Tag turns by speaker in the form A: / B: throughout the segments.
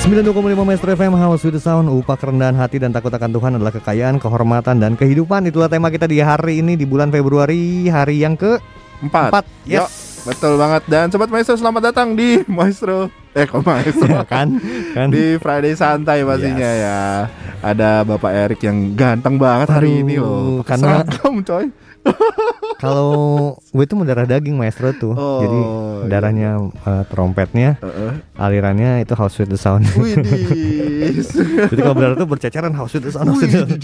A: 92,5 Maestro FM House with the Sound Upah kerendahan hati dan takut akan Tuhan adalah kekayaan, kehormatan, dan kehidupan Itulah tema kita di hari ini di bulan Februari Hari yang ke
B: Empat.
A: Empat,
B: Yo,
A: yes.
B: betul banget. Dan sobat maestro selamat datang di maestro. Eh, kok maestro?
A: kan kan
B: di Friday santai pastinya
A: Yes.
B: ya. Ada Bapak Erik yang ganteng banget hari
A: Aduh,
B: ini loh.
A: karena-
B: Seragam, coy.
A: Kalau gue tuh mendarah daging maestro tuh
B: Oh,
A: Jadi
B: iya.
A: darahnya eh, trompetnya
B: Heeh.
A: Alirannya itu House with the Sound. Jadi kalau berdarah tuh berceceran House with the Sound, house with the sound.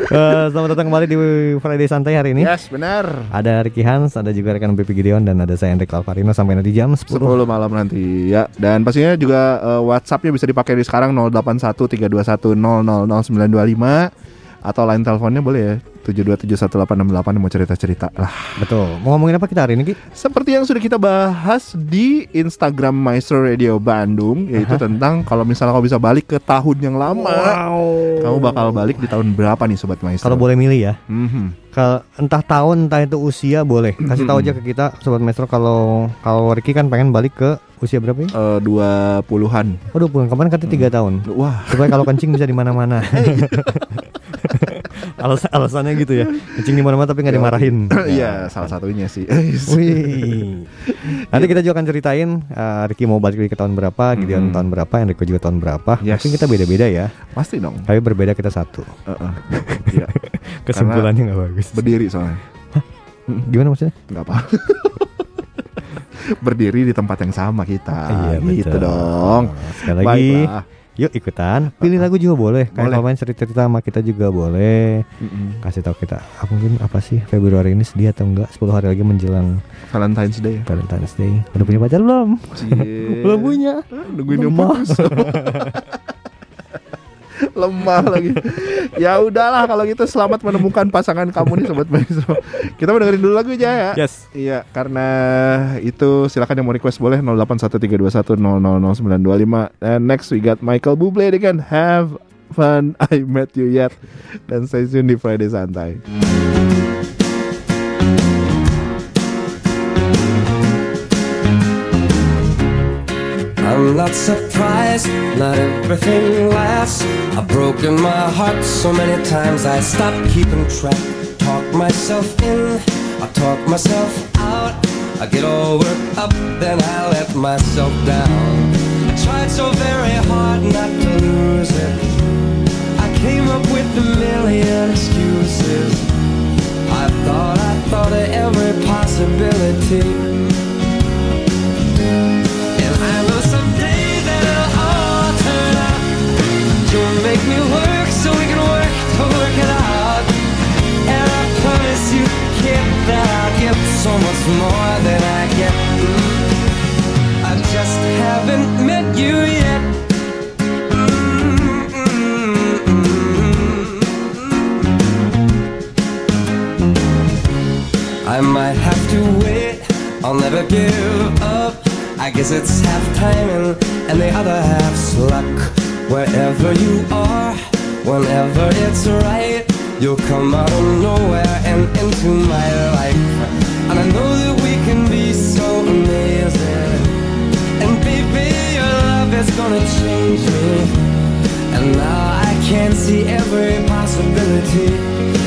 A: Eh, Selamat datang kembali di Friday Santai hari ini
B: yes, benar.
A: Ada Ricky Hans, ada juga rekan BP Gideon dan ada saya Hendrik Alvarino sampai nanti jam 10.
B: 10 malam nanti ya dan pastinya juga eh, WhatsAppnya bisa dipakai di sekarang 081321000925 atau line teleponnya boleh ya 7271868 mau cerita-cerita lah
A: Betul. Mau ngomongin apa kita hari ini, Ki?
B: seperti yang sudah kita bahas di Instagram Maestro Radio Bandung yaitu tentang kalau misalnya kau bisa balik ke tahun yang lama kamu bakal balik di tahun berapa nih sobat Maestro
A: Kalau boleh milih ya.
B: Mhm.
A: Kalau entah tahun entah itu usia boleh. Kasih tahu aja ke kita sobat Maestro kalau kalau Ricky kan pengen balik ke usia berapa ya?
B: Eh, dua puluhan
A: Waduh, bulan kemarin katanya tiga tahun.
B: wah
A: Supaya kalau kencing bisa di mana-mana. Alas alasannya gitu ya. Kencing di mana-mana tapi nggak dimarahin.
B: iya salah satunya sih
A: Wih. Nanti kita juga akan ceritain uh, Ricky mau balik lagi ke tahun berapa, Gideon tahun berapa, Enrico juga tahun berapa.
B: Yes.
A: Mungkin kita beda-beda ya.
B: pasti dong
A: Tapi berbeda kita satu.
B: Heeh. Iya.
A: Kesimpulannya nggak bagus.
B: berdiri soalnya
A: Gimana maksudnya?
B: nggak apa berdiri di tempat yang sama kita gitu
A: betul.
B: dong
A: Sekali lagi,
B: Baiklah.
A: Yuk ikutan. Pilih lagu juga boleh. Kayak kalau main cerita-cerita sama kita juga boleh.
B: Mm-mm.
A: Kasih tahu kita. Ah, mungkin apa sih Februari ini sedih atau enggak? 10 hari lagi menjelang
B: Valentine's Day
A: Valentine's Day. Udah punya pacar belum? Belum punya.
B: nungguin dia lemah lagi ya udahlah kalau gitu selamat menemukan pasangan kamu nih sobat maestro kita mau dengerin dulu lagu aja ya
A: Yes.
B: Iya, karena itu silakan yang mau request boleh 081321000925. And next we got Michael Bublé dengan Have Fun I Met You Yet dan stay tune di Friday Santai.
C: I'm not surprised, not everything lasts. I've broken my heart so many times I stopped keeping track. Talk myself in, I talk myself out. I get all worked up, then I let myself down. I tried so very hard not to lose it. I came up with a million excuses. I thought I thought of every possibility. Me work so we can work to work it out. And I promise you, that I'll so much more than I get. I just haven't met you yet. I might have to wait, I'll never give up. I guess it's half timing and the other luck. Wherever you are, whenever it's right, you'll come out of nowhere and into my life. And I know that we can be so amazing. And baby, your love is gonna change me. And now I can see every possibility.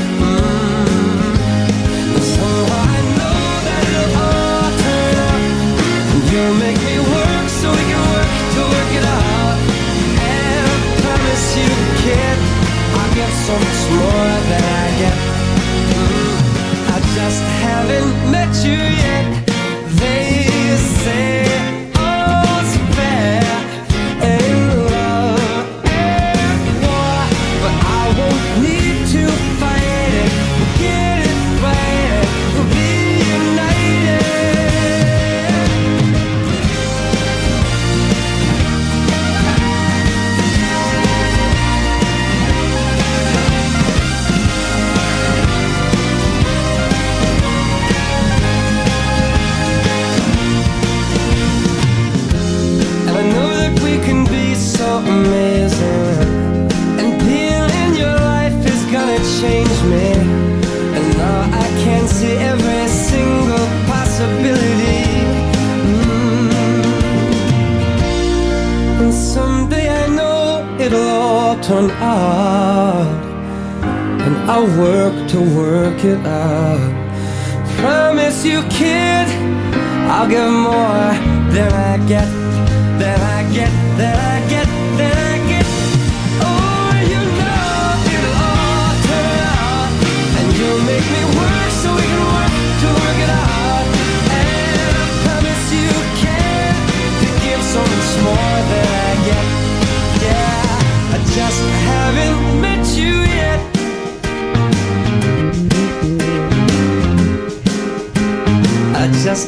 C: You, kid, I'll get so much more than I get. I just haven't met you yet. They say it out.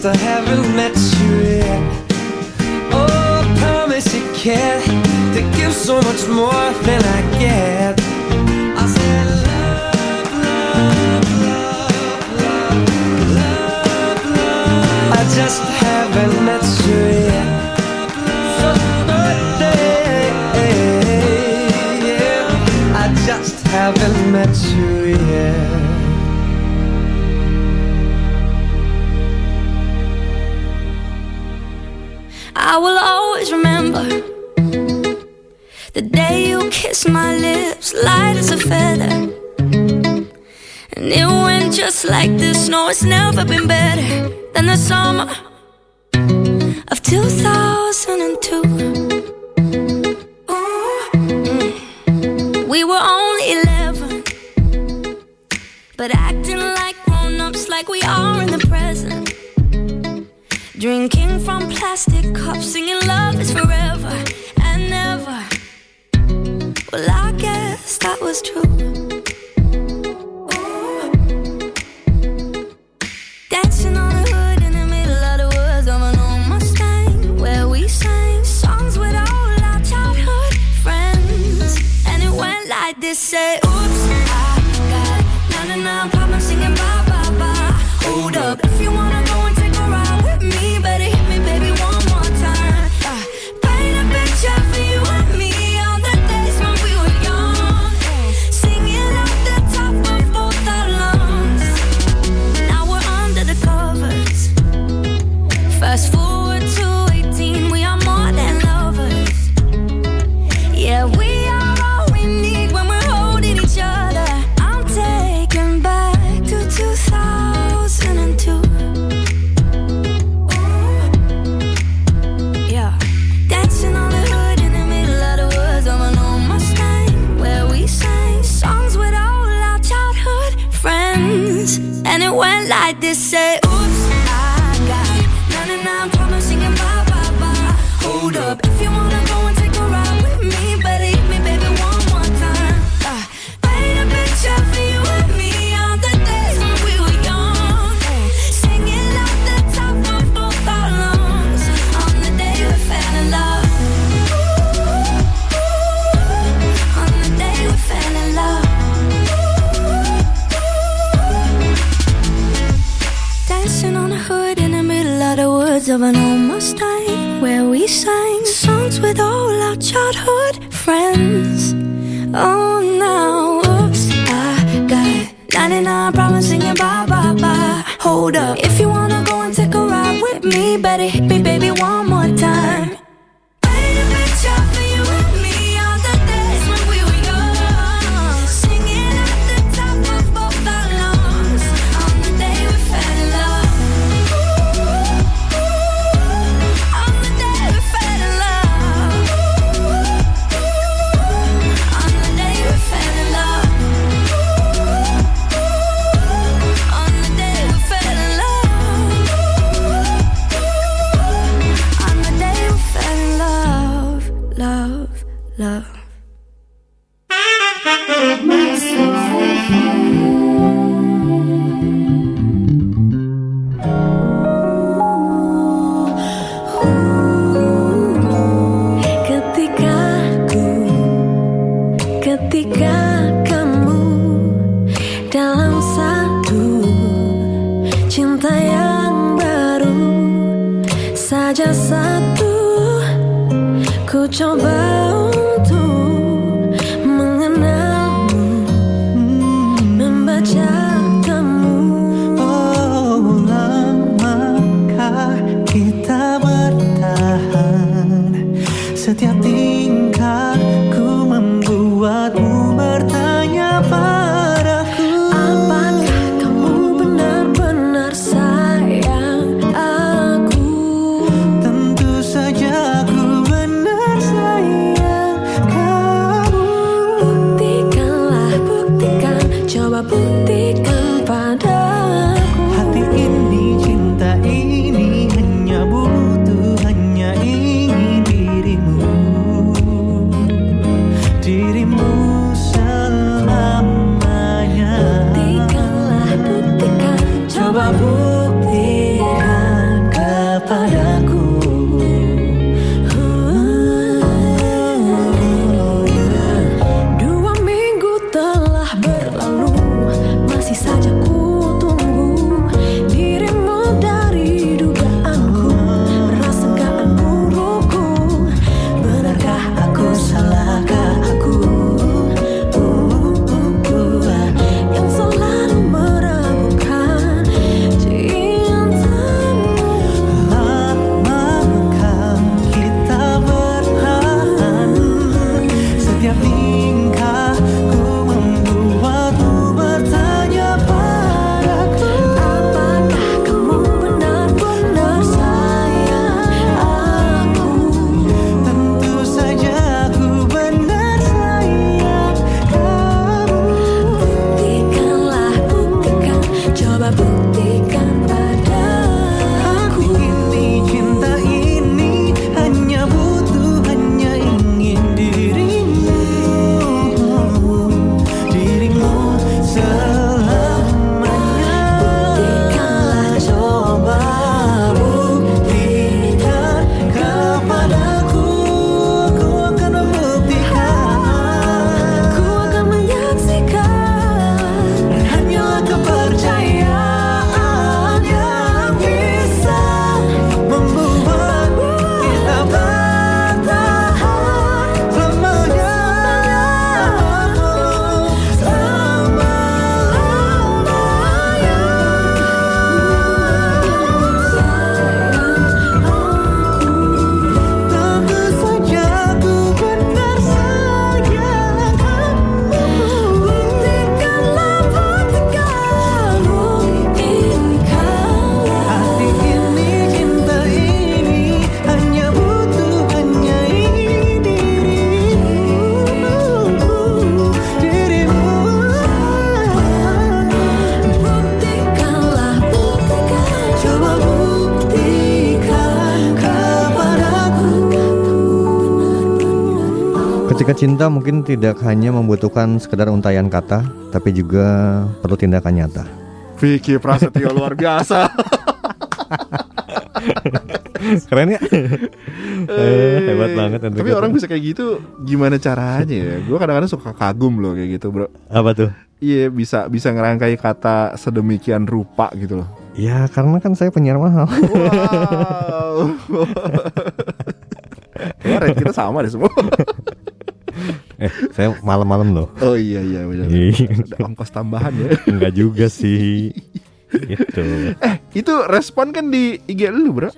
C: to
D: have like this. No, it's never been better than the summer of 2002. We were only 11, but acting like grown ups, like we are in the present. Drinking from plastic cups, singing love is forever and never. Well, I guess that was true. I did say oops. this say of an old Mustang where we sang songs with all our childhood friends. Oh, now, oops, I got 99 problems singing bye bye bye. Hold up, if you wanna go and take a ride with me, better hit me, baby, one more time. Cinta
A: mungkin tidak hanya membutuhkan sekedar untayan kata, tapi juga perlu tindakan nyata.
B: Vicky Prasetyo luar biasa.
A: Keren ya? Eh, hebat banget
B: Tapi
A: tuh.
B: orang bisa kayak gitu gimana caranya ya? Gue kadang-kadang suka kagum loh kayak gitu, Bro.
A: Apa tuh?
B: Iya, bisa bisa ngerangkai kata sedemikian rupa gitu loh.
A: Ya karena kan saya penyiar mahal.
B: Wow. Kayaknya kita sama deh semua.
A: eh, saya malam-malam loh.
B: Oh iya iya benar.
A: Iya.
B: Ada ongkos tambahan ya.
A: Enggak juga sih. Gitu.
B: Eh, itu respon kan di IG lu, Bro.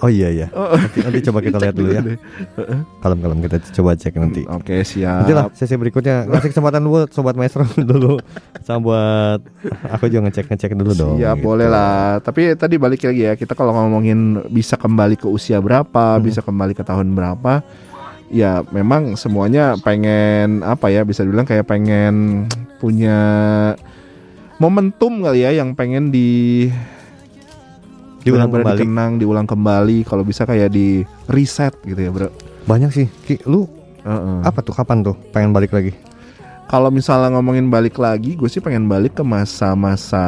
A: Oh iya iya.
B: Oh,
A: Nanti, nanti coba kita lihat dulu ya. Kalem-kalem kita coba cek nanti.
B: Oke, siap.
A: Nanti lah sesi berikutnya ngasih kesempatan dulu sobat maestro dulu sama buat aku juga ngecek ngecek dulu dong.
B: Siap,
A: gitu.
B: boleh lah. Tapi tadi balik lagi ya, kita kalau ngomongin bisa kembali ke usia berapa,
A: Hmm.
B: bisa kembali ke tahun berapa, ya memang semuanya pengen apa ya, bisa dibilang kayak pengen punya momentum kali ya yang pengen di
A: Diulang kembali.
B: dikenang, diulang kembali, kalau bisa kayak di reset gitu ya, Bro.
A: Banyak sih. Ki, lu
B: Heeh.
A: apa tuh kapan tuh pengen balik lagi?
B: Kalau misalnya ngomongin balik lagi, gue sih pengen balik ke masa-masa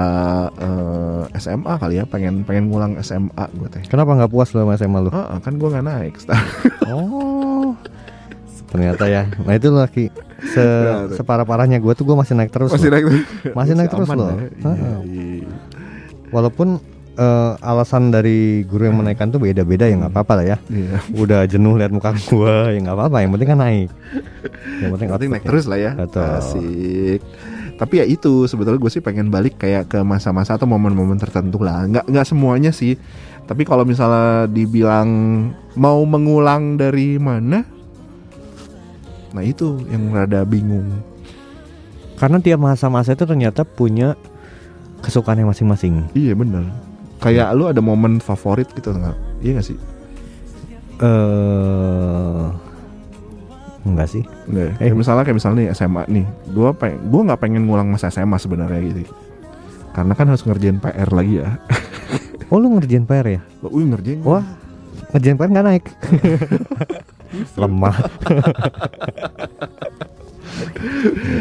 B: eh, SMA kali ya, pengen pengen ngulang SMA gue teh.
A: Kenapa nggak puas lu sama SMA lu?
B: Heeh, kan gue nggak naik.
A: Oh. Ternyata ya. Nah itu lagi se separah parahnya gue tuh gue masih naik terus.
B: Masih
A: loh.
B: naik,
A: Masih naik terus loh.
B: ya. Iya,
A: Heeh.
B: iya.
A: Walaupun eh, alasan dari guru yang menaikkan tuh beda-beda ya nggak apa-apa lah ya.
B: Iya.
A: Udah jenuh lihat muka gua ya nggak apa-apa. Yang penting kan naik. Yang penting
B: Yang penting naik
A: outputnya.
B: terus lah ya.
A: Betul.
B: Asik. Tapi ya itu sebetulnya gue sih pengen balik kayak ke masa-masa atau momen-momen tertentu lah. Nggak nggak semuanya sih. Tapi kalau misalnya dibilang mau mengulang dari mana, nah itu yang rada bingung.
A: Karena tiap masa-masa itu ternyata punya kesukaannya masing-masing.
B: Iya bener. Kayak lu ada momen favorit gitu nggak? Iya nggak sih?
A: Eh enggak sih.
B: Nggak. ya?
A: Eh.
B: Kayak misalnya kayak misalnya nih SMA nih, gua pengen, gua nggak pengen ngulang masa SMA sebenarnya gitu. Karena kan harus ngerjain PR lagi ya.
A: Oh lu ngerjain PR ya?
B: Wih ngerjain.
A: Wah ngerjain PR nggak naik. Lemah.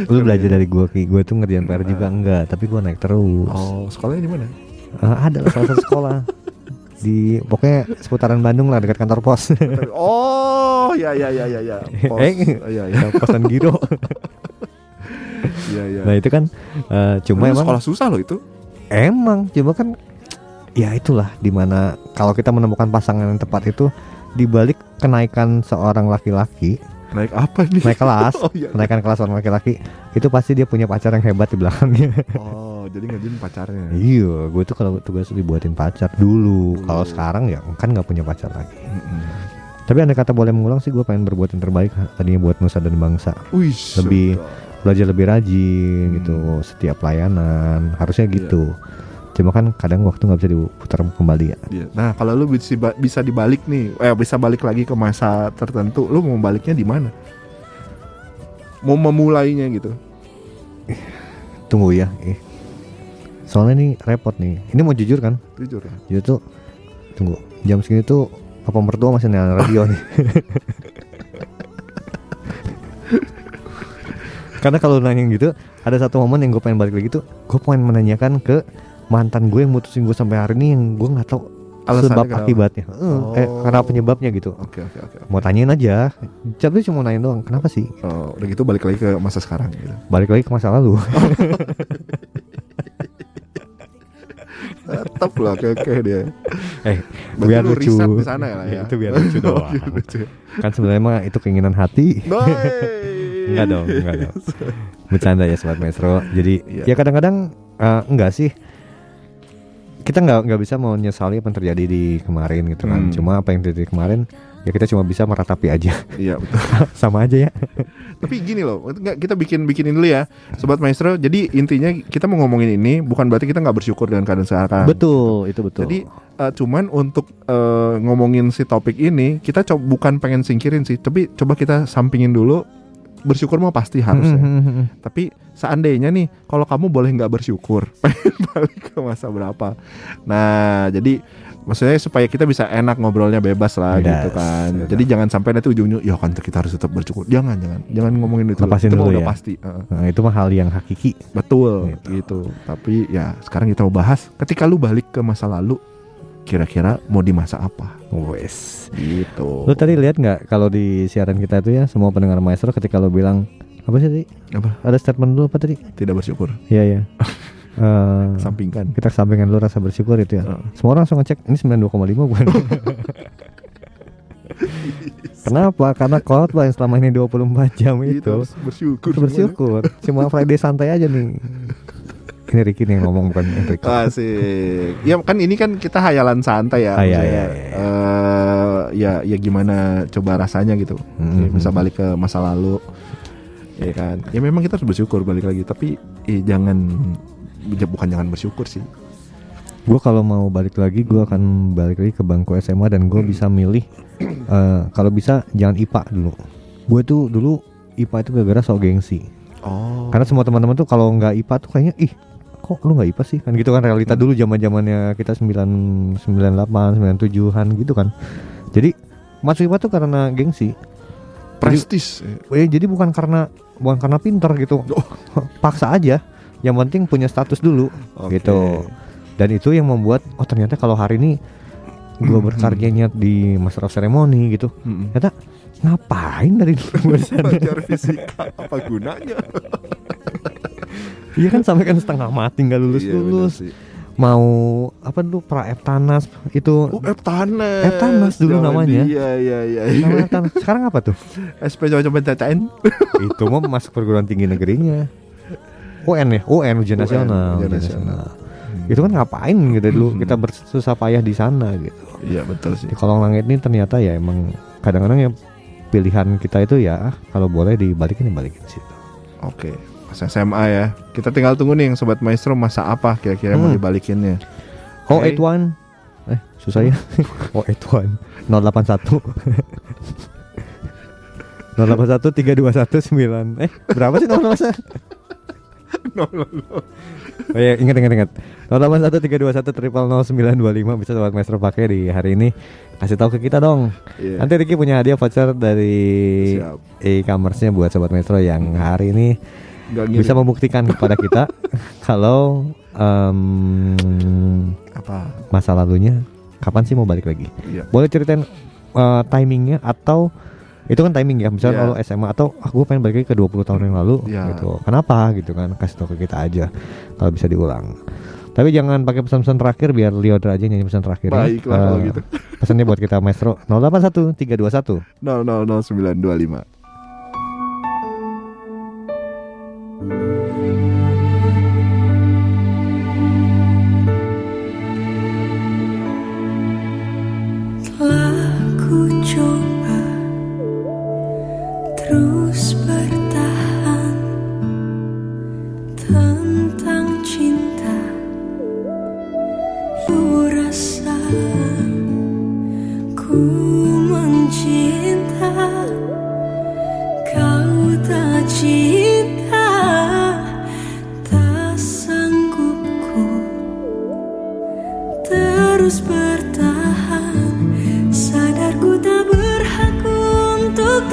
A: lu belajar dari gua ki gua tuh ngerjain PR juga enggak tapi gua naik terus
B: Oh, sekolahnya di mana?
A: Eh, ada lah salah satu sekolah di pokoknya seputaran Bandung lah dekat kantor pos
B: oh, ya ya ya ya ya. Pos.
A: Eh.
B: Iya ya.
A: posan Giro
B: Iya ya.
A: nah itu kan eh, cuma emang
B: sekolah susah loh itu.
A: Emang, cuma kan ya itulah di mana kalau kita menemukan pasangan yang tepat itu dibalik kenaikan seorang laki-laki
B: Naik apa nih?
A: naik kelas,
B: Oh, iya.
A: kenaikan kelas seorang laki-laki itu pasti dia punya pacar yang hebat di belakangnya.
B: Oh, jadi ngerjain pacarnya.
A: iya, gue tuh kalau tugas dibuatin pacar dulu.
B: Dulu.
A: Kalau sekarang ya kan nggak punya pacar lagi.
B: Mm-mm.
A: Tapi andai kata boleh mengulang sih gue pengen berbuat yang terbaik tadinya buat nusa dan bangsa.
B: Wih,
A: Lebih-
B: sedap.
A: Belajar lebih rajin
B: Hmm.
A: gitu setiap pelayanan harusnya gitu. Cuma kan kadang waktu nggak bisa diputar kembali ya.
B: Iya. Nah, kalau lu bisa bisa dibalik nih, eh bisa balik lagi ke masa tertentu, lu mau baliknya di mana? Mau memulainya gitu.
A: Tunggu ya. Eh. Soalnya ini repot nih. Ini mau jujur kan?
B: Jujur ya.
A: Jujur tuh tunggu. Jam segini tuh papa mertua masih nyalain radio nih. Karena kalau nanya gitu, ada satu momen yang gue pengen balik lagi tuh, gue pengen menanyakan ke mantan gue yang mutusin gue sampai hari ini yang gue nggak tahu
B: Alasannya
A: sebab
B: kenapa?
A: akibatnya, Eh, eh,
B: Oh.
A: karena penyebabnya gitu.
B: Oke, oke, oke.
A: Mau tanyain aja, tapi cuma nanya doang, kenapa sih?
B: Oh, udah gitu balik lagi ke masa sekarang gitu.
A: Balik lagi ke masa lalu.
B: Tetap lah oke dia.
A: eh,
B: Berarti
A: biar
B: lu
A: lucu.
B: di sana ya lah ya.
A: Itu biar lucu doang.
B: Lucu.
A: kan sebenarnya mah itu keinginan hati. Enggak dong, enggak dong. Bercanda ya sobat maestro. Jadi
B: Iya.
A: ya kadang-kadang eh, enggak sih. Kita nggak nggak bisa menyesali apa yang terjadi di kemarin gitu kan.
B: Hmm.
A: Cuma apa yang terjadi kemarin ya kita cuma bisa meratapi aja.
B: Iya, betul.
A: Sama aja ya.
B: Tapi gini loh, nggak kita bikin bikinin dulu ya, sobat maestro. Jadi intinya kita mau ngomongin ini bukan berarti kita nggak bersyukur dengan keadaan sekarang.
A: betul, itu betul.
B: Jadi eh, cuman untuk eh, ngomongin si topik ini kita coba bukan pengen singkirin sih, tapi coba kita sampingin dulu. Bersyukur mah pasti harus ya.
A: Hmm,
B: Tapi seandainya nih, kalau kamu boleh nggak bersyukur, pengen balik ke masa berapa? Nah, jadi maksudnya supaya kita bisa enak ngobrolnya bebas lah
A: Yes,
B: gitu kan.
A: betul.
B: Jadi jangan sampai nanti ujung-ujung ya kan kita harus tetap bersyukur. Jangan jangan jangan ngomongin itu.
A: Lepasin
B: itu
A: dulu
B: udah
A: ya.
B: pasti.
A: Nah, itu mah hal yang hakiki.
B: Betul
A: Gitu.
B: gitu. Tapi ya sekarang kita mau bahas ketika lu balik ke masa lalu kira-kira mau di masa apa
A: Wes.
B: gitu.
A: Lu tadi lihat nggak kalau di siaran kita itu ya semua pendengar maestro ketika lu bilang apa sih tadi?
B: apa?
A: Ada statement dulu apa tadi?
B: Tidak bersyukur.
A: Iya ya. Eh,
B: Sampingkan.
A: kita kesampingkan lu rasa bersyukur itu ya.
B: Heeh.
A: Semua orang langsung ngecek ini 92,5 bukan? Kenapa? Karena khotbah yang selama ini 24 jam
B: Itu
A: itu
B: harus bersyukur.
A: Bersyukur. Cuma Friday santai aja nih. Ini Ricky nih yang ngomong bukan Enrico.
B: Asik. Ya kan ini kan kita hayalan santai ya.
A: Ah, iya,
B: maksudnya,
A: iya, iya.
B: eh, ya ya gimana coba rasanya gitu. Ya,
A: Mhm.
B: bisa balik ke masa lalu. Ya kan. Ya memang kita harus bersyukur balik lagi, tapi eh, jangan ya, bukan jangan bersyukur sih.
A: Gue kalau mau balik lagi, gue akan balik lagi ke bangku SMA dan gue bisa milih. eh, kalau bisa jangan IPA dulu. Gue tuh dulu IPA itu gara-gara sok gengsi.
B: Oh.
A: Karena semua teman-teman tuh kalau nggak IPA tuh kayaknya ih kok lu nggak IPA sih kan gitu kan realita dulu zaman zamannya kita 9 98 97an gitu kan. Jadi masuk IPA tuh karena gengsi.
B: prestis.
A: Eh, jadi bukan karena bukan karena pinter gitu. Paksa aja. Yang penting punya status dulu
B: Oke.
A: gitu. Dan itu yang membuat oh ternyata kalau hari ini gue berkaryanya di Master of Ceremony gitu. Ternyata ngapain dari dulu?
B: Belajar fisika apa gunanya?
A: Iya kan sampai kan setengah mati nggak lulus
B: Iya,
A: lulus. Mau apa dulu pra Eptanas itu
B: Oh, Eptanas.
A: Eptanas dulu
B: Zaman
A: namanya.
B: Iya, iya, iya.
A: Eptanas. Sekarang apa tuh?
B: SP coba cacain.
A: itu mau masuk perguruan tinggi negerinya. UN ya, UN ujian
B: UN,
A: nasional.
B: ujian
A: ujian
B: nasional.
A: Itu kan ngapain gitu dulu
B: Hmm.
A: kita bersusah payah di sana gitu.
B: Iya, betul sih.
A: Di kolong langit ini ternyata ya emang kadang-kadang ya pilihan kita itu ya ah, kalau boleh dibalikin dibalikin situ.
B: Oke. Pas SMA ya. Kita tinggal tunggu nih yang sobat maestro masa apa kira-kira mau
A: Hmm.
B: dibalikinnya.
A: Oh,
B: Oke.
A: 81 Eh, susah ya. oh, 81 081 081 321 9 Eh, berapa sih nomor masa? Oh iya, ingat ingat ingat. 081 321 triple 0925 bisa sobat maestro pakai di hari ini. Kasih tahu ke kita dong.
B: Iya.
A: Nanti Ricky punya hadiah voucher dari e-commerce-nya buat sobat maestro yang hari ini bisa membuktikan kepada kita kalau em,
B: apa?
A: masa lalunya kapan sih mau balik lagi?
B: Iya.
A: Boleh ceritain uh, timingnya atau itu kan timing ya, misalnya
B: Iya.
A: kalau SMA atau aku pengen balik lagi ke 20 tahun yang lalu
B: Iya.
A: gitu. Kenapa gitu kan? Kasih tahu ke kita aja kalau bisa diulang. Tapi jangan pakai pesan-pesan terakhir biar Leodra aja nyanyi pesan terakhir.
B: Baiklah kalau gitu.
A: Pesannya buat kita Maestro 081 321
B: 000925.
E: Terus bertahan tentang cinta ku rasa ku mencinta. Kau tak cinta tak sanggup ku terus bertahan Sadar ku tak berhak untuk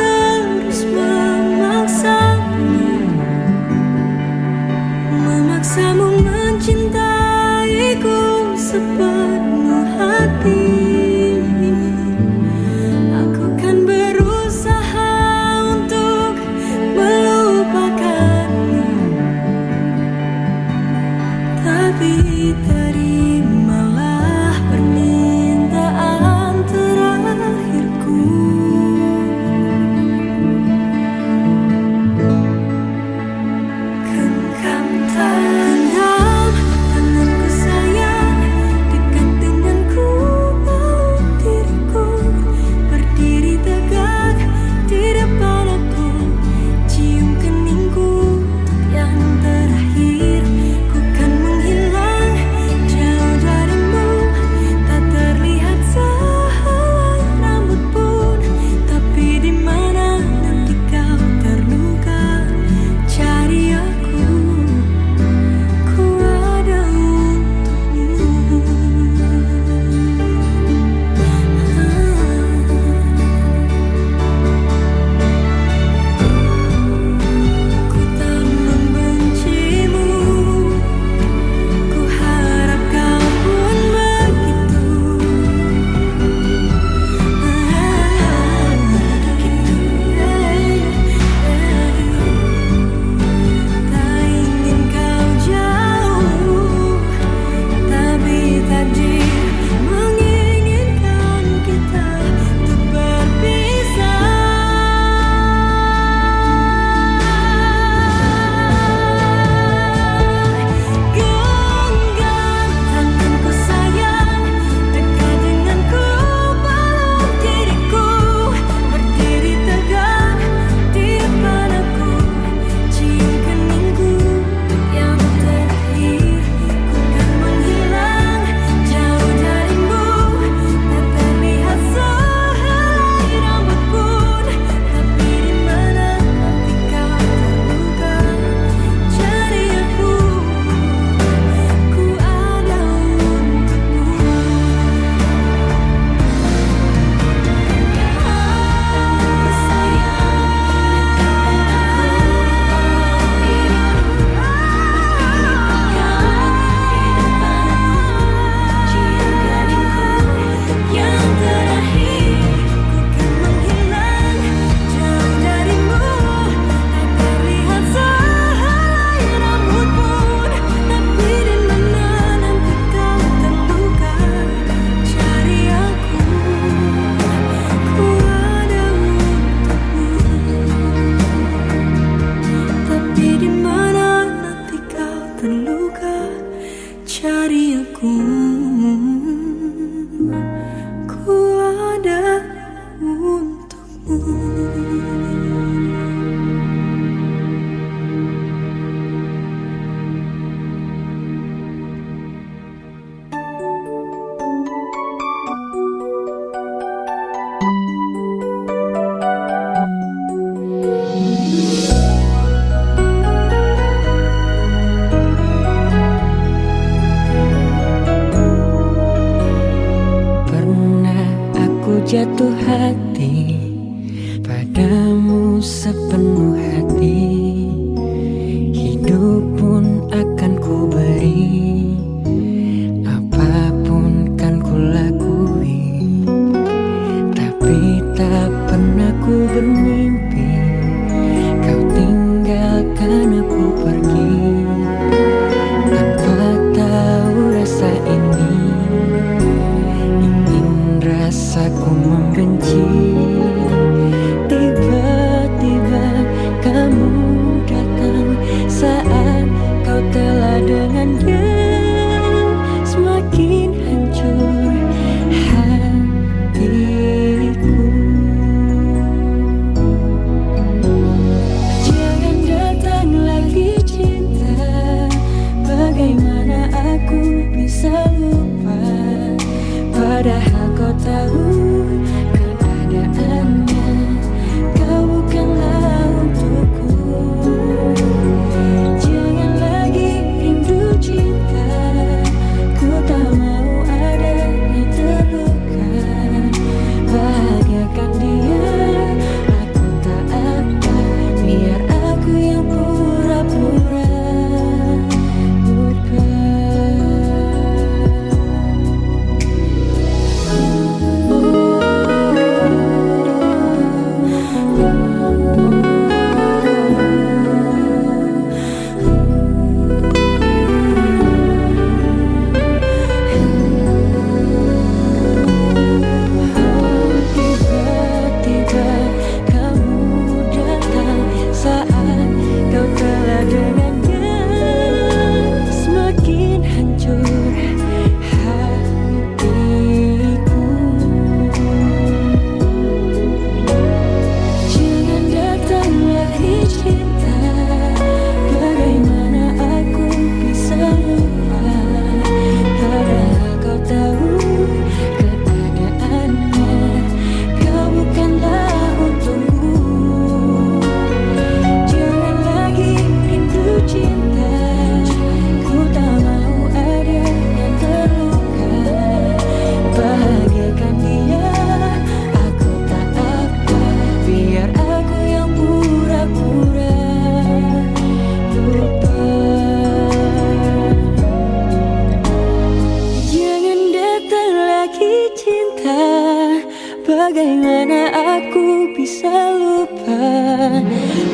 E: Bagaimana aku bisa lupa?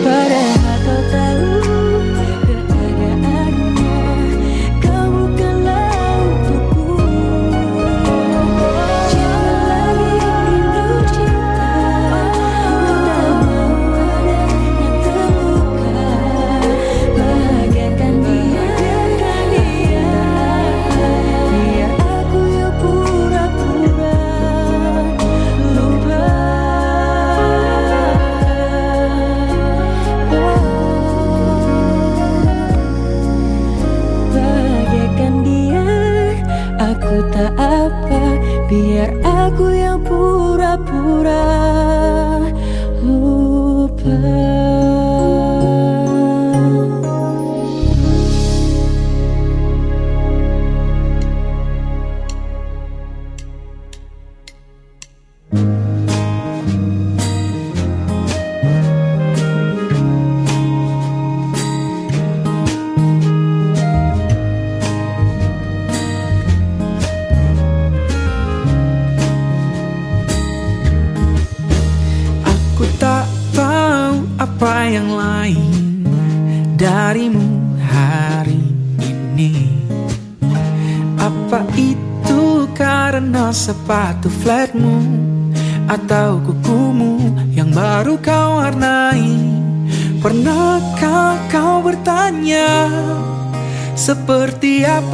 E: Padahal kau tahu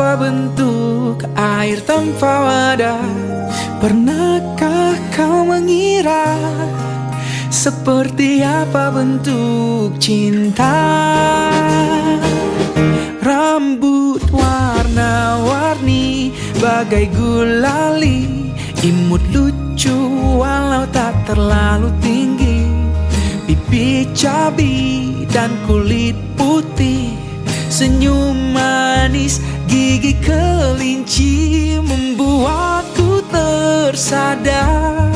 E: Apa
F: bentuk air tanpa wadah Pernahkah kau mengira Seperti apa bentuk cinta? Rambut warna-warni Bagai gulali Imut lucu walau tak terlalu tinggi. Pipi cabi dan kulit putih Senyum manis Gigi kelinci membuatku tersadar.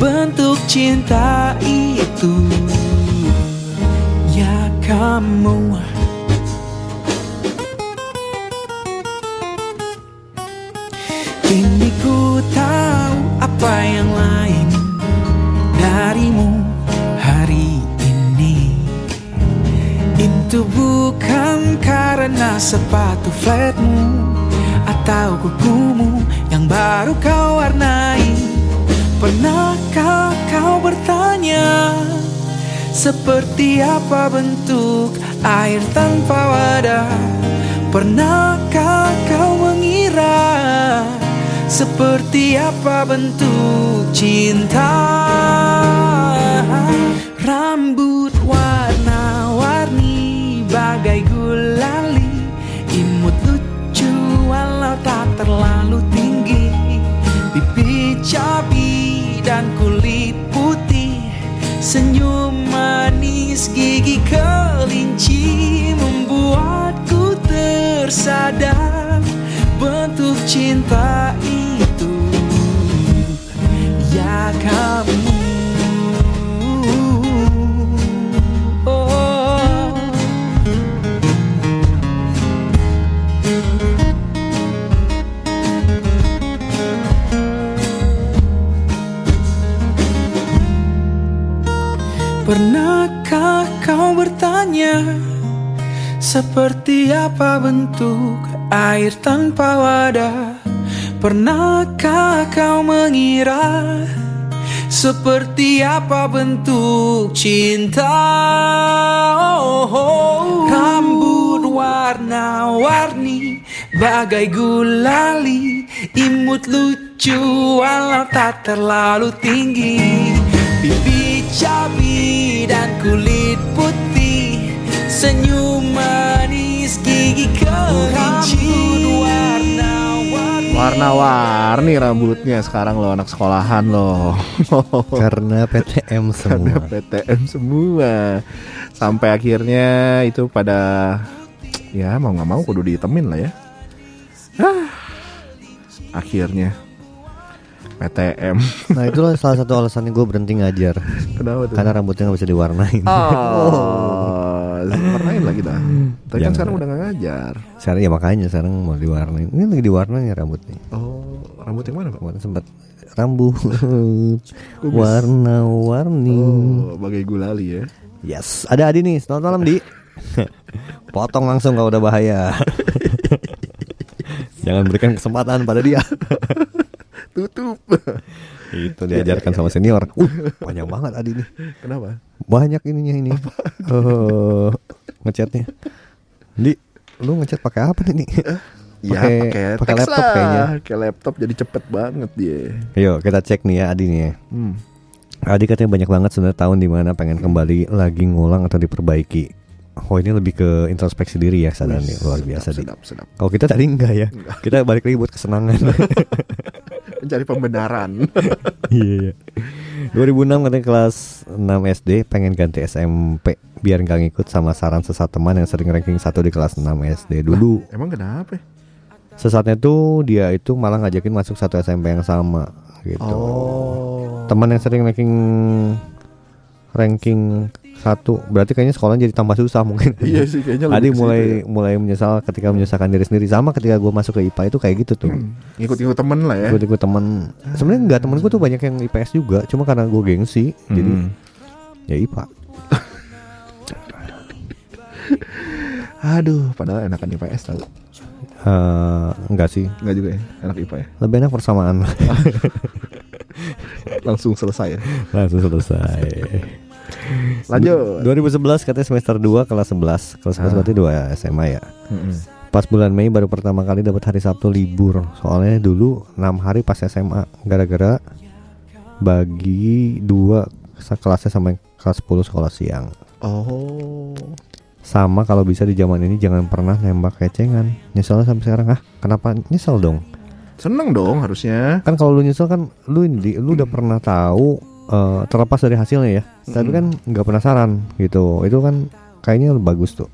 F: Bentuk cinta itu Ya kamu. Kini ku tahu apa yang lain darimu hari ini. Itu bukan karena sepatu flat kukumu yang baru kau warnai. Pernahkah kau bertanya Seperti apa bentuk air tanpa wadah? Pernahkah kau mengira Seperti apa bentuk cinta tersadar Bentuk cinta Seperti apa bentuk air tanpa wadah? Pernahkah kau mengira Seperti apa bentuk cinta? Oh, oh. Rambut warna-warni Bagai gulali Imut lucu walau tak terlalu tinggi. Pipi cabi dan kulit putih Senyum manis gigi kelinci warna-warni
B: Warna-warni rambutnya sekarang lo anak sekolahan lo.
A: Karena PTM
B: Karena
A: semua.
B: PTM semua. Sampai akhirnya itu pada ya mau nggak mau kudu ditemin lah ya. Ah, akhirnya PTM.
A: Nah itulah salah satu alasannya gue berhenti ngajar
B: Kenapa tuh?
A: Karena rambutnya gak bisa diwarnain
B: Oh, warnain lah kita. Tapi kan sekarang udah nggak ngajar.
A: Sekarang ya makanya sekarang mau diwarnain Ini lagi diwarnain ya rambutnya
B: Oh, rambut yang mana pak?
A: Kemarin sempat rambut warna-warni
B: Oh, bagai gulali ya.
A: Yes, ada Adi nih. Selamat malam Di. Potong langsung kalau udah bahaya. Jangan berikan kesempatan pada dia.
B: Tutup.
A: Itu diajarkan sama senior. Uh, panjang banget Adi nih.
B: Kenapa?
A: Banyak ininya ini. Eh, ngechatnya. Di, lu ngechat pakai apa nih?
B: Ya
A: Pakai-
B: pakai
A: laptop
B: lah.
A: kayaknya.
B: Pakai laptop jadi cepet banget dia.
A: Yuk kita cek nih ya Adi nih. ya.
B: Hmm.
A: Adi katanya banyak banget sebenarnya tahun di mana pengen kembali lagi ngulang atau diperbaiki. Oh ini lebih ke introspeksi diri ya sadarnya
B: Wih,
A: luar biasa
B: sedap, sedap.
A: Kalau kita tadi enggak ya. Kita balik lagi buat kesenangan.
B: Mencari pembenaran.
A: Iya. iya. 2006 katanya kelas 6 SD pengen ganti SMP biar nggak ngikut sama saran sesat teman yang sering ranking 1 di kelas 6 SD dulu.
B: Emang kenapa?
A: Sesatnya tuh dia itu malah ngajakin masuk satu SMP yang sama gitu.
B: Oh.
A: Teman yang sering ranking ranking satu berarti kayaknya sekolah jadi tambah susah mungkin.
B: Iya sih kayaknya
A: Adi
B: lebih ke situ
A: mulai
B: ya.
A: mulai menyesal ketika menyusahkan diri sendiri sama ketika gue masuk ke IPA itu kayak gitu tuh.
B: Ngikut-ngikut temen lah ya.
A: Gue ikut temen Sebenarnya enggak temen gue tuh banyak yang IPS juga Cuma karena gue gengsi Jadi
B: Hmm.
A: ya IPA
B: Aduh, padahal enakan IPS tau.
A: Eh, Enggak sih
B: Enggak juga ya, enak IPA ya.
A: Lebih enak persamaan
B: Langsung selesai ya.
A: Langsung selesai
B: Lanjut.
A: 2011 katanya semester 2 kelas 11 Kelas 11
B: Ah.
A: berarti 2 SMA ya
B: Mm-mm.
A: Pas bulan Mei baru pertama kali dapat hari Sabtu libur Soalnya dulu 6 hari pas SMA Gara-gara Bagi dua kelasnya sampai kelas 10 sekolah siang
B: Oh.
A: Sama kalau bisa di zaman ini jangan pernah nembak kecengan Nyeselnya sampai sekarang ah kenapa nyesel dong
B: Seneng dong harusnya.
A: kan kalau lu nyesel kan lu ini lu udah pernah tahu eh, terlepas dari hasilnya ya tapi kan nggak penasaran gitu itu kan kayaknya bagus tuh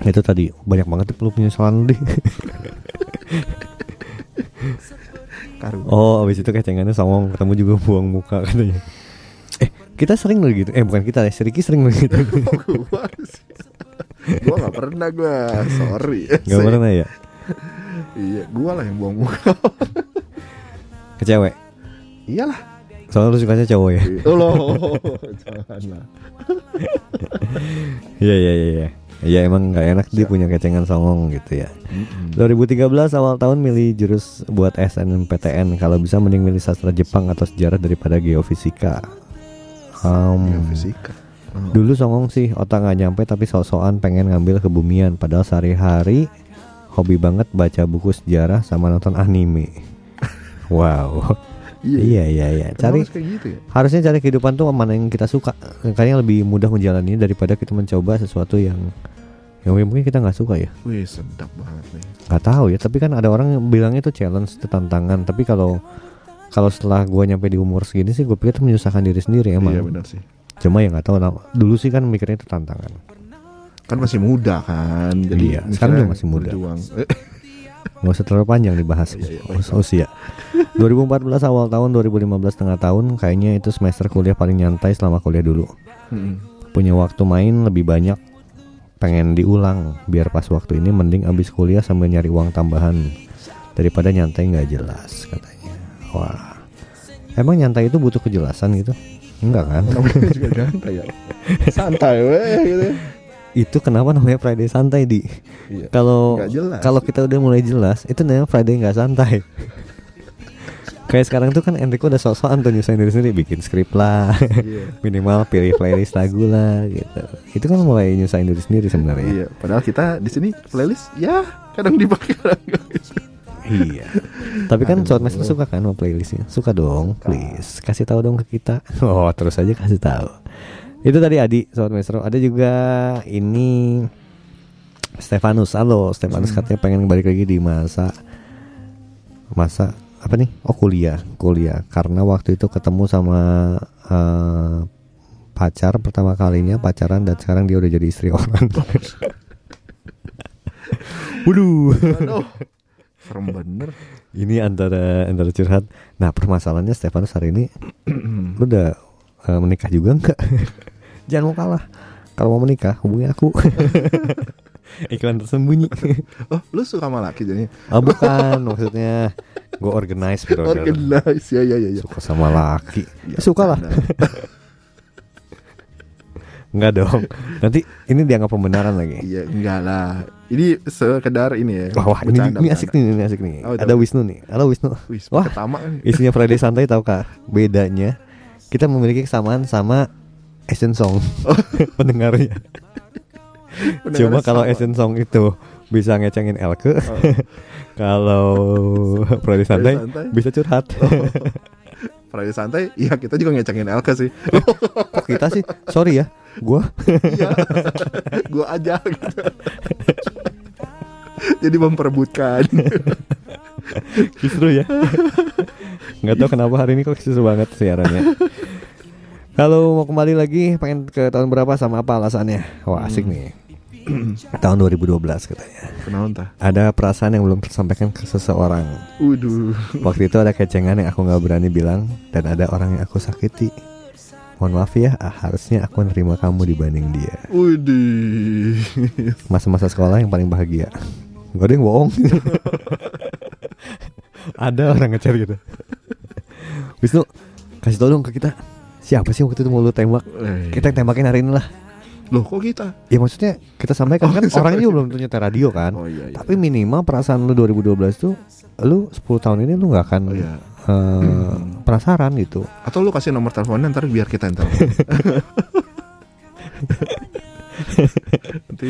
A: itu tadi banyak banget tuh lu penyesalan deh. Oh, abis itu kecengannya songong ketemu juga buang muka katanya. Eh, kita sering loh gitu. Eh, bukan kita ya, si Ricky sering loh gitu.
B: gua nggak pernah gua sorry
A: Gak pernah ya?
B: iya gua lah yang buang muka
A: Ke cewek.
B: iyalah
A: Soalnya lu sukanya cowok ya.
B: oh loh janganlah
A: Iya iya iya iya. Iya emang nggak enak dia punya kecengan songong gitu ya. 2013 awal tahun milih jurus buat SNMPTN kalau bisa mending milih sastra Jepang atau sejarah daripada geofisika. Um,
B: fisika
A: Dulu songong sih otak nggak nyampe tapi sok-sokan pengen ngambil kebumian padahal sehari-hari hobi banget baca buku sejarah sama nonton anime. Wow. Iya iya. Iya.
B: Kenapa
A: Cari
B: harus kayak gitu ya?
A: harusnya cari kehidupan tuh mana yang kita suka. Kayaknya lebih mudah menjalani daripada kita mencoba sesuatu yang yang mungkin kita nggak suka ya.
B: Wih sedap banget nih.
A: Nggak tahu ya tapi kan ada orang yang bilangnya itu challenge itu tantangan. Tapi kalau kalau setelah gua nyampe di umur segini sih gue pikir itu menyusahkan diri sendiri emang.
B: Iya benar sih.
A: Cuma ya nggak tahu nah, dulu sih kan mikirnya itu tantangan.
B: Kan masih muda kan jadi
A: Iya, sekarang juga masih muda.
B: berjuang.
A: Nggak usah terlalu panjang dibahas.
B: Iya, iya,
A: us- usia. 2014 awal tahun 2015 tengah tahun kayaknya itu semester kuliah paling nyantai selama kuliah dulu.
B: Mm-mm.
A: punya waktu main lebih banyak pengen diulang. Biar pas waktu ini mending abis kuliah sambil nyari uang tambahan. Daripada nyantai nggak jelas katanya. Wah. Emang nyantai itu butuh kejelasan gitu? Enggak kan?
B: Namanya juga santai ya? Santai weh gitu ya.
A: Itu kenapa namanya Friday santai di
B: Iya.
A: kalau kalau kita udah mulai jelas itu namanya Friday nggak santai kayak sekarang tuh kan Enrico udah sok-sokan tuh nyusahin diri sendiri bikin skrip lah
B: Iya.
A: minimal pilih playlist lagu lah gitu itu kan mulai nyusahin diri sendiri sebenarnya
B: Iya, padahal kita di sini playlist ya kadang dipakai gitu.
A: Iya. Tapi kan Sobat Master suka kan sama playlistnya? Suka dong, please. Kasih tahu dong ke kita. Oh, terus aja kasih tahu. Itu tadi Adi, Sobat Maestro. Ada juga ini Stefanus. Halo, Stefanus katanya pengen balik lagi di masa masa apa nih? Oh, kuliah, kuliah. Karena waktu itu ketemu sama eh, pacar pertama kalinya pacaran dan sekarang dia udah jadi istri orang. Waduh.
B: Aduh, serem bener.
A: Ini antara antara curhat. Nah permasalahannya Stefanus hari ini, lu udah eh, menikah juga nggak? Jangan mau kalah. Kalau mau menikah hubungi aku. Iklan tersembunyi.
B: Oh, lu suka sama laki jadinya?
A: oh bukan, maksudnya gue organize bro.
B: Organize ya ya ya ya.
A: Suka sama laki.
B: Ya,
A: Suka lah. Enggak dong. Nanti ini dianggap pembenaran lagi.
B: Iya, enggak lah. Ini sekedar ini ya.
A: Wah, wah ini, ini asik nih, ini asik nih.
B: Oh,
A: Ada? Wisnu nih. Halo Wisnu.
B: Wih,
A: Wah.
B: pertama kan.
A: Isinya Friday Santai tahu kak Bedanya Kita memiliki kesamaan sama Asian Song. Pendengarnya. Cuma kalau Asian Song itu Bisa ngecengin Elke. Kalau Friday Santai
B: Santai.
A: Bisa curhat.
B: Friday santai, iya kita juga ngecengin Elke sih.
A: Kok kita sih? Sorry ya Gua.
B: Iya, gua aja gitu. Jadi memperebutkan.
A: Justru ya. Nggak tahu kenapa hari ini kok seru banget siarannya Kalau mau kembali lagi. Pengen ke tahun berapa sama apa alasannya? Wah asik nih. Tahun 2012 katanya.
B: Kenapa entah?
A: Ada perasaan yang belum tersampaikan ke seseorang.
B: Waduh.
A: Waktu itu ada kecengan yang aku nggak berani bilang Dan ada orang yang aku sakiti. Mohon maaf ya, ah, harusnya aku nerima kamu dibanding dia.
B: Waduh.
A: Masa-masa sekolah yang paling bahagia. Gak ada yang bohong. Ada orang ngechat gitu. Wisnu, kasih tau dong ke kita Siapa sih waktu itu mau lu tembak
B: Eh,
A: Kita yang tembakin hari ini lah
B: Loh kok kita?
A: Ya maksudnya kita sampaikan
B: Oh,
A: kan orangnya juga belum tentu nyetel radio kan
B: Oh iya iya.
A: Tapi minimal perasaan lu 2012 tuh Lu 10 tahun ini lu gak akan
B: Oh iya.
A: eh, penasaran gitu
B: Atau lu kasih nomor teleponnya ntar biar kita yang telepon. Nanti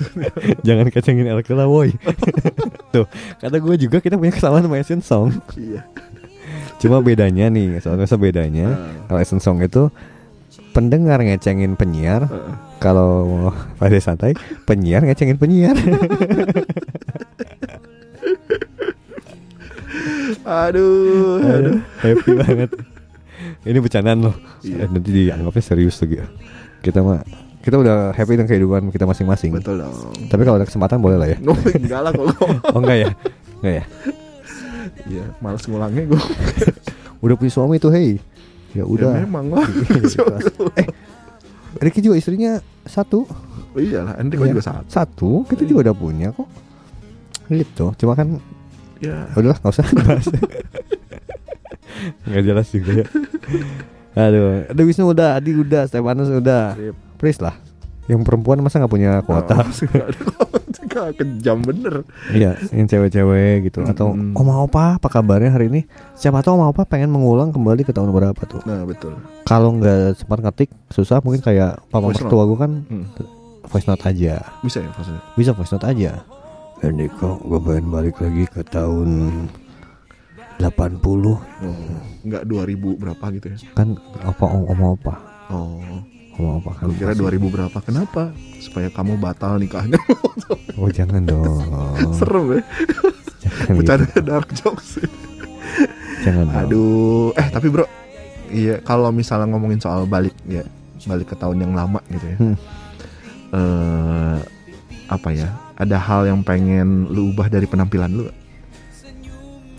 A: Jangan kecengin Elke lah woi Tuh Kata gue juga kita punya kesamaan sama Asian Song
B: iya.
A: Cuma bedanya nih Soalnya bedanya
B: Ah.
A: Kalau Asian Song itu Pendengar ngecengin penyiar
B: Heeh.
A: Kalau pada santai Penyiar ngecengin penyiar
B: Aduh, aduh.
A: Happy banget Ini bercandaan loh
B: Iya.
A: Eh, Nanti dianggapnya serius lagi ya Kita mah Kita udah happy dengan kehidupan kita masing-masing
B: Betul dong.
A: Tapi kalau ada kesempatan boleh lah ya
B: Oh, enggak lah kok.
A: Oh enggak ya Enggak ya
B: Iya, males ngulangnya gue.
A: Udah punya suami tuh, hei. Ya udah.
B: Ya, memang lah.
A: eh, Ricky juga istrinya satu.
B: Oh iyalah, Enrico
A: Iya.
B: juga saat.
A: Satu, kita juga udah punya kok. Gitu. Cuma kan
B: Ya,
A: udahlah nggak usah bahas. Nggak jelas juga ya. Aduh, ada Wisnu udah, Adi udah, Stefanus udah.
B: Sip.
A: Please lah. Yang perempuan masa nggak punya kuota?
B: Oh. kejam bener.
A: Iya, yang cewek-cewek gitu atau
B: Mm-mm.
A: Oma Opa apa kabarnya hari ini? Siapa tahu Oma Opa pengen mengulang kembali ke tahun berapa tuh.
B: Nah, betul.
A: Kalau nggak sempat ngetik susah mungkin kayak papa
B: Voice
A: mertua gue kan
B: Hmm.
A: voice note aja.
B: Bisa ya maksudnya?
A: Bisa voice note aja. Ini kok gue pengen balik lagi ke tahun 80
B: Oh, nggak 2000 berapa gitu ya?
A: kan apa Oma Opa.
B: Oh,
A: Oma Opa kan.
B: kira
A: pasti-
B: 2000 berapa? Kenapa? Supaya kamu batal nikahnya.
A: Oh jangan dong.
B: Serem ya.
A: jangan gitu.
B: Bercanda dark jokes.
A: Jangan dong.
B: Aduh, eh tapi bro, iya kalau misalnya ngomongin soal balik ya, balik ke tahun yang lama gitu ya.
A: Hmm.
B: Eh, apa ya? Ada hal yang pengen lu ubah dari penampilan lu? gak?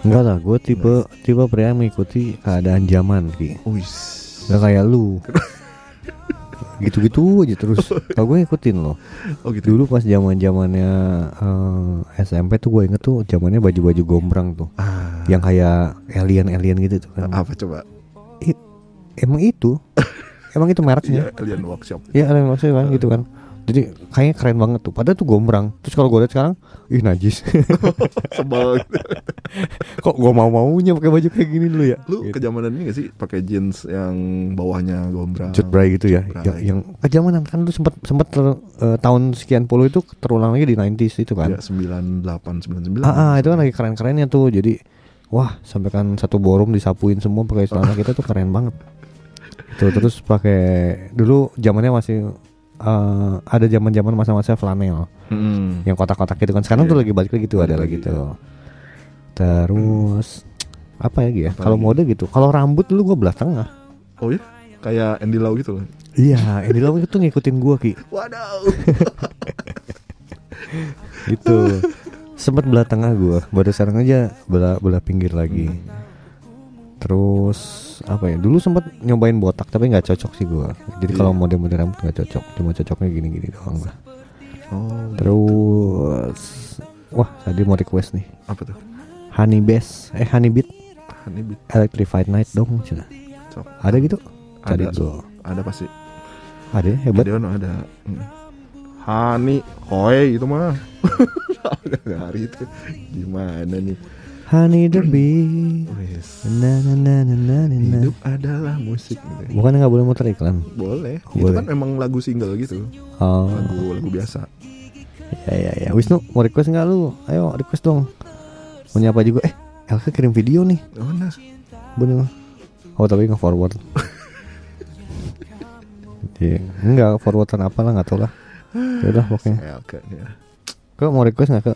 A: Enggak lah, gue tipe tipe pria yang mengikuti keadaan zaman Ki.
B: Wis.
A: Gak kayak lu Gitu-gitu aja terus. Kalau gue ngikutin loh.
B: Oh gitu.
A: Dulu pas zaman zamannya eh, SMP tuh gue inget tuh zamannya baju-baju gombrang tuh.
B: Ah,
A: Yang kayak alien-alien gitu tuh kan.
B: Apa coba?
A: Emang itu. Emang itu
B: Iya,
A: mereknya
B: alien workshop.
A: Iya alien maksudnya kan gitu kan Jadi kayaknya keren banget tuh Padahal tuh gombrang Terus kalau gue lihat sekarang Ih najis
B: Sebel.
A: Kok gue mau-maunya pakai baju kayak gini dulu ya
B: lu
A: gitu.
B: kejamanan ini gak sih pakai jeans yang bawahnya gombrang?
A: Cut Bray gitu ya
B: Cut
A: yang, yang kejamanan kan lu sempat sempat ter- eh, tahun sekian puluh itu terulang lagi di 90s itu kan
B: Ya, 98 99.
A: Ah, ah, itu kan lagi keren-kerennya tuh. Jadi wah, sampai kan satu borum disapuin semua pakai celana kita tuh keren banget. Tuh terus pakai dulu zamannya masih eh, ada zaman-zaman masa-masa flanel
B: Mm-mm.
A: yang kotak-kotak gitu kan. Sekarang
B: Iya.
A: tuh lagi balik lagi tuh ada lagi tuh. Terus apa ya?
B: Apa
A: Kalau mode gitu. Kalau rambut dulu gua belah tengah.
B: Oh ya? Kayak Andy Lau gitu loh.
A: Iya, ini lo itu ngikutin gua Ki.
B: Waduh.
A: Gitu. Sempet belah tengah gua. Baru sekarang aja belah belah pinggir lagi. Terus apa ya? Dulu sempet nyobain botak tapi nggak cocok sih gua. Jadi
B: Iya.
A: kalau mode-mode rambut nggak cocok. Cuma cocoknya gini-gini doang lah.
B: Oh,
A: Terus wah tadi mau request nih.
B: apa tuh?
A: Honey Bass, eh Honey Beat
B: Honey Beat.
A: Electrified Night dong. Cina. Ada gitu? Cari
B: Ada.
A: gua.
B: Ada pasti.
A: Ada hebat.
B: Ada ada. Hmm. Hani, Hoi itu mah. Hari itu. Gimana nih?
A: Honey the Bee.
B: Wes.
A: Na na na na na na na.
B: Hidup adalah musik gitu.
A: Bukan nggak boleh muter iklan.
B: Boleh. Itu
A: Boleh.
B: kan emang lagu single gitu.
A: Oh.
B: Lagu lagu biasa.
A: Ya ya ya. Wisnu mau request nggak lu? Ayo request dong. Mau nyapa juga? Eh, Elka kirim video nih.
B: Oh nah.
A: Bener. Oh tapi nggak forward. Iya, enggak forwardan apa lah nggak tahu lah. Ya udah pokoknya.
B: Elke ya.
A: Kau mau request nggak ke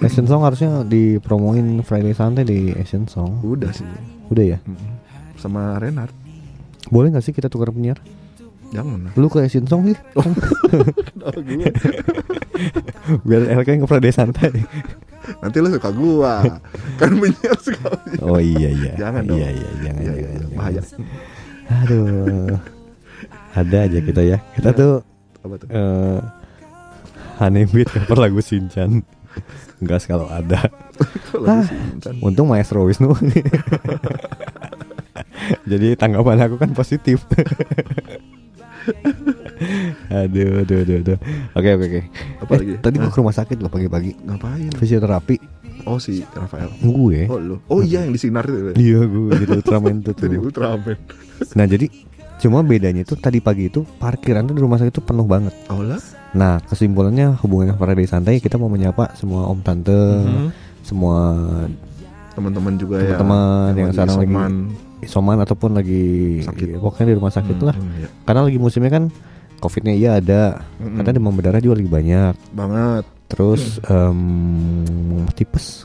A: Asian Song harusnya dipromoin Friday Santai di Asian Song.
B: Udah sih.
A: Udah ya.
B: Mm-mm. Sama Renard.
A: Boleh nggak sih kita tukar penyiar?
B: Jangan.
A: Lu ke Asian Song sih.
B: Oh.
A: Biar yang ke Friday Santai.
B: Nanti lu suka gua. kan menyiar sekali.
A: Oh iya iya.
B: Jangan dong.
A: Iya iya jangan.
B: Iya, iya,
A: jangan.
B: bahaya.
A: Aduh. Ada aja kita ya. Kita
B: Iya.
A: tuh
B: Apa tuh?
A: eh Honeybeat cover lagu Shinchan. Enggak kalau ada.
B: Kalau
A: Ah. Untung Maestro Wisnu. Jadi tanggapan aku kan positif. aduh, aduh, aduh, aduh. Oke, oke, oke.
B: Apa
A: Eh,
B: lagi?
A: tadi gua ke rumah sakit loh pagi-pagi.
B: Ngapain?
A: Fisioterapi.
B: Oh si Rafael.
A: Gue.
B: Oh lu. Oh iya yang di sinar itu.
A: Iya, gue jadi Ultraman tuh.
B: Jadi. Ultraman.
A: Nah, jadi cuma bedanya itu tadi pagi itu parkiran tuh di rumah sakit itu penuh banget.
B: Oh lah.
A: Nah, kesimpulannya hubungan Friday santai kita mau menyapa semua om tante,
B: Mhm.
A: semua
B: Teman-teman juga ya.
A: Teman-teman yang sekarang lagi
B: isoman.
A: ataupun lagi
B: Sakit.
A: pokoknya di rumah sakit
B: Hmm,
A: lah.
B: iya.
A: Karena lagi musimnya kan covidnya iya ada,
B: Mm-mm.
A: karena demam berdarah juga lagi banyak.
B: banget.
A: Terus em, tipes,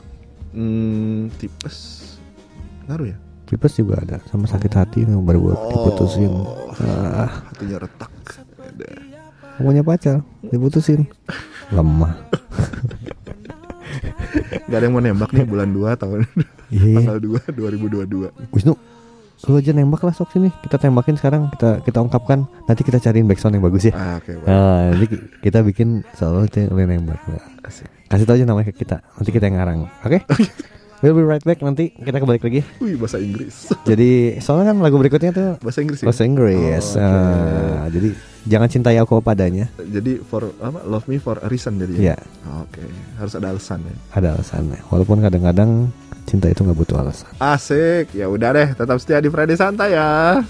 B: Hmm, tipes. Ngaruh ya?
A: pipes juga ada sama sakit oh. hati yang baru buat
B: oh,
A: ah.
B: hatinya retak. Ada.
A: pacar diputusin. Lemah.
B: Gak ada yang mau nembak nih bulan 2 tahun.
A: Yeah.
G: tanggal 2 dua.
A: Wisnu lu aja nembak lah sok sini. Kita tembakin sekarang kita kita ungkapkan. Nanti kita cariin backsound yang bagus ya.
G: Ah, okay, baik.
A: nah, nanti kita bikin selalu yang nembak. Kasih tau aja namanya ke kita. Nanti kita yang ngarang oke? Okay? We'll be right back nanti kita kembali lagi.
G: Wih bahasa Inggris.
A: Jadi soalnya kan lagu berikutnya tuh
G: bahasa Inggris. Ya?
A: Bahasa Inggris.
G: Oh, okay.
A: uh, jadi jangan cintai aku padanya.
G: Jadi for apa? Love me for a reason jadi.
A: Iya. Yeah.
G: Oke, okay. harus ada alasan ya.
A: Ada alasan ya. Walaupun kadang-kadang cinta itu nggak butuh alasan.
G: Asik. Ya udah deh, tetap setia di Friday Santai ya.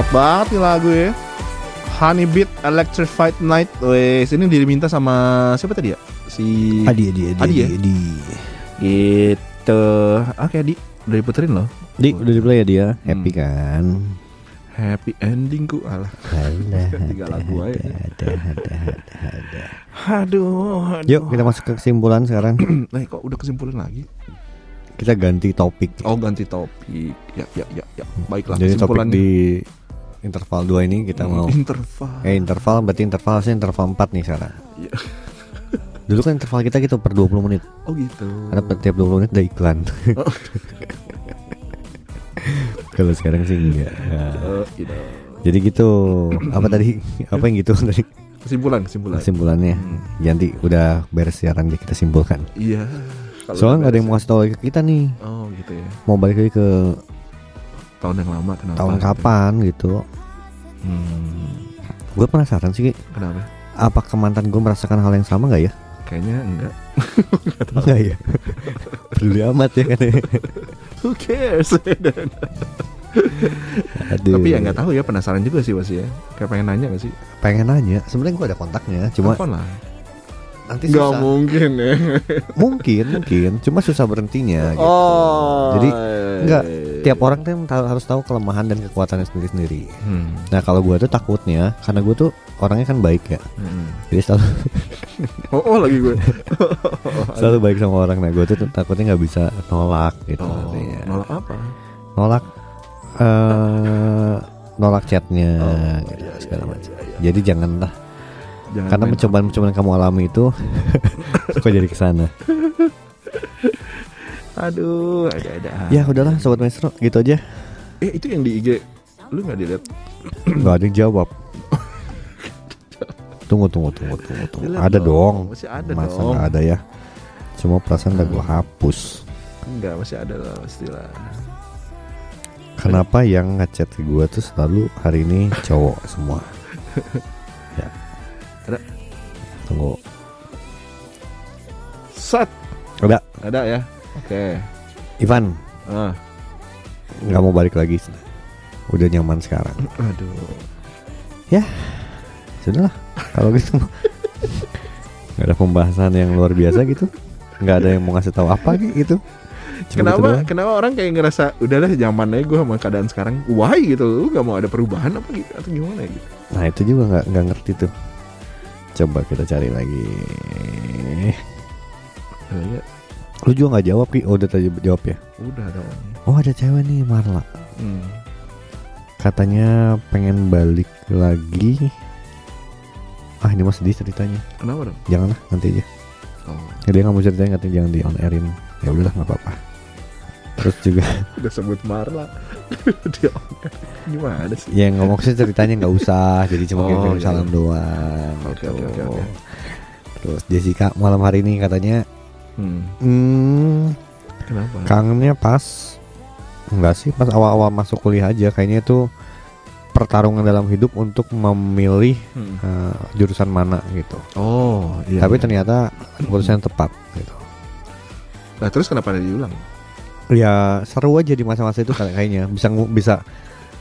B: Mantap banget nih lagu ya. Honey Beat Electrified Night. Wes, ini diminta sama siapa tadi ya? Si
A: Adi Adi Adi
B: Adi ya?
A: Adi.
B: Gitu. Oke, Adi. Udah diputerin loh.
A: Di udah di play ya dia. Happy kan?
B: Happy ending ku alah. Tiga lagu aja.
A: ada, ada, ada, ada.
B: Aduh, aduh.
A: Yuk kita masuk ke kesimpulan sekarang.
B: Nah, kok udah kesimpulan lagi?
A: Kita ganti topik.
B: Oh, ganti topik. Ya, ya, ya, ya. Baiklah,
A: Jadi topik
B: kesimpulannya.
A: di interval 2 ini kita mau
B: interval.
A: Eh interval berarti interval harusnya interval 4 nih sekarang.
B: Iya.
A: Dulu kan interval kita gitu per 20 menit.
B: Oh gitu.
A: Karena per tiap 20 menit ada iklan. Kalau sekarang sih enggak. Nah,
B: Oh, gitu.
A: jadi gitu. Apa tadi? Apa yang gitu tadi?
B: Kesimpulan, kesimpulan.
A: Kesimpulannya. Ganti udah beres siaran deh kita simpulkan.
B: Iya.
A: Soalnya nggak ada yang mau kasih tahu lagi ke kita nih.
B: Oh, gitu ya.
A: Mau balik lagi ke
B: Tahun yang lama kenapa?
A: tahun
B: gitu?
A: kapan gitu.
B: Hmm,
A: Gue penasaran sih.
B: Kenapa?
A: Apakah mantan gue merasakan hal yang sama nggak ya?
B: Kayaknya enggak.
A: Enggak ya. Peduli amat ya kan. ya.
B: Who cares?
A: Aduh.
B: Tapi ya nggak tahu ya penasaran juga sih pasti ya. Kayak pengen nanya gak sih?
A: pengen nanya sebenarnya gue ada kontaknya cuma
B: Telepon lah.
A: Nanti
B: Nggak
A: susah
B: mungkin ya.
A: mungkin mungkin cuma susah berhentinya gitu.
B: Oh.
A: Jadi,
B: iya,
A: enggak,
B: iya, iya.
A: tiap orang tuh tahu- harus tahu kelemahan dan kekuatannya sendiri-sendiri
B: Hmm.
A: nah kalau gue tuh takutnya karena gue tuh orangnya kan baik ya
B: hmm.
A: jadi selalu
B: Oh, oh lagi gue.
A: selalu baik sama orang nah gue tuh takutnya nggak bisa nolak gitu
B: Oh,
A: nantinya.
B: nolak apa?
A: nolak eh nolak chatnya
B: Oh,
A: gitu,
B: iya, iya,
A: segala
B: iya,
A: macam
B: iya, iya.
A: jadi janganlah
B: Jangan
A: karena pencobaan-pencobaan kamu alami itu kok jadi ke sana
B: Aduh, ada-ada.
A: ya udahlah sobat maestro gitu aja
B: Eh, itu yang di IG lu nggak dilihat?
A: nggak ada yang jawab tunggu tunggu tunggu tunggu tunggu
B: Dilihat
A: ada dong
B: Masih ada
A: masa
B: dong.
A: nggak ada ya cuma perasaan udah gue hapus
B: Enggak, masih ada lah pastilah.
A: kenapa yang ngechat ke gue tuh selalu hari ini cowok semua. tunggu.
B: Sat.
A: ada.
B: Ada ya? Oke.
A: Ivan.
B: Ah,
A: nggak mau balik lagi. Udah nyaman sekarang.
B: Aduh.
A: sudahlah. Kalau gitu nggak ada pembahasan yang luar biasa gitu. Nggak ada yang mau ngasih tahu apa gitu. Cuma gitu
B: Kenapa?
A: doang.
B: kenapa orang kayak ngerasa udahlah zaman aja gue sama keadaan sekarang. Why? gitu. Lu gak mau ada perubahan apa gitu? Atau gimana gitu?
A: Nah itu juga nggak nggak ngerti tuh coba kita cari lagi. Lu juga nggak jawab ki? Oh, udah tadi jawab ya?
B: Udah dong
A: oh ada cewek nih Marla.
B: Hmm.
A: katanya pengen balik lagi. Ah ini mah sedih ceritanya.
B: Kenapa dong
A: janganlah nanti aja.
B: Oh,
A: Ya, dia nggak mau ceritain katanya jangan di on airin ya udahlah nggak apa-apa terus juga
B: udah sebut Marla dia gimana sih
A: yang ngomong sih ceritanya nggak usah jadi cuma
B: Oh,
A: kirim
B: iya,
A: salam
B: iya.
A: doang
B: Oke,
A: gitu.
B: oke, oke, oke.
A: terus Jessica malam hari ini katanya
B: hmm.
A: hmm,
B: kenapa
A: kangennya pas enggak sih pas awal-awal masuk kuliah aja kayaknya itu pertarungan dalam hidup untuk memilih
B: Hmm.
A: eh, jurusan mana gitu
B: oh iya
A: tapi
B: iya.
A: ternyata keputusan tepat gitu
B: nah terus kenapa ada diulang
A: ya seru aja di masa-masa itu kayak- kayaknya. Bisa bisa.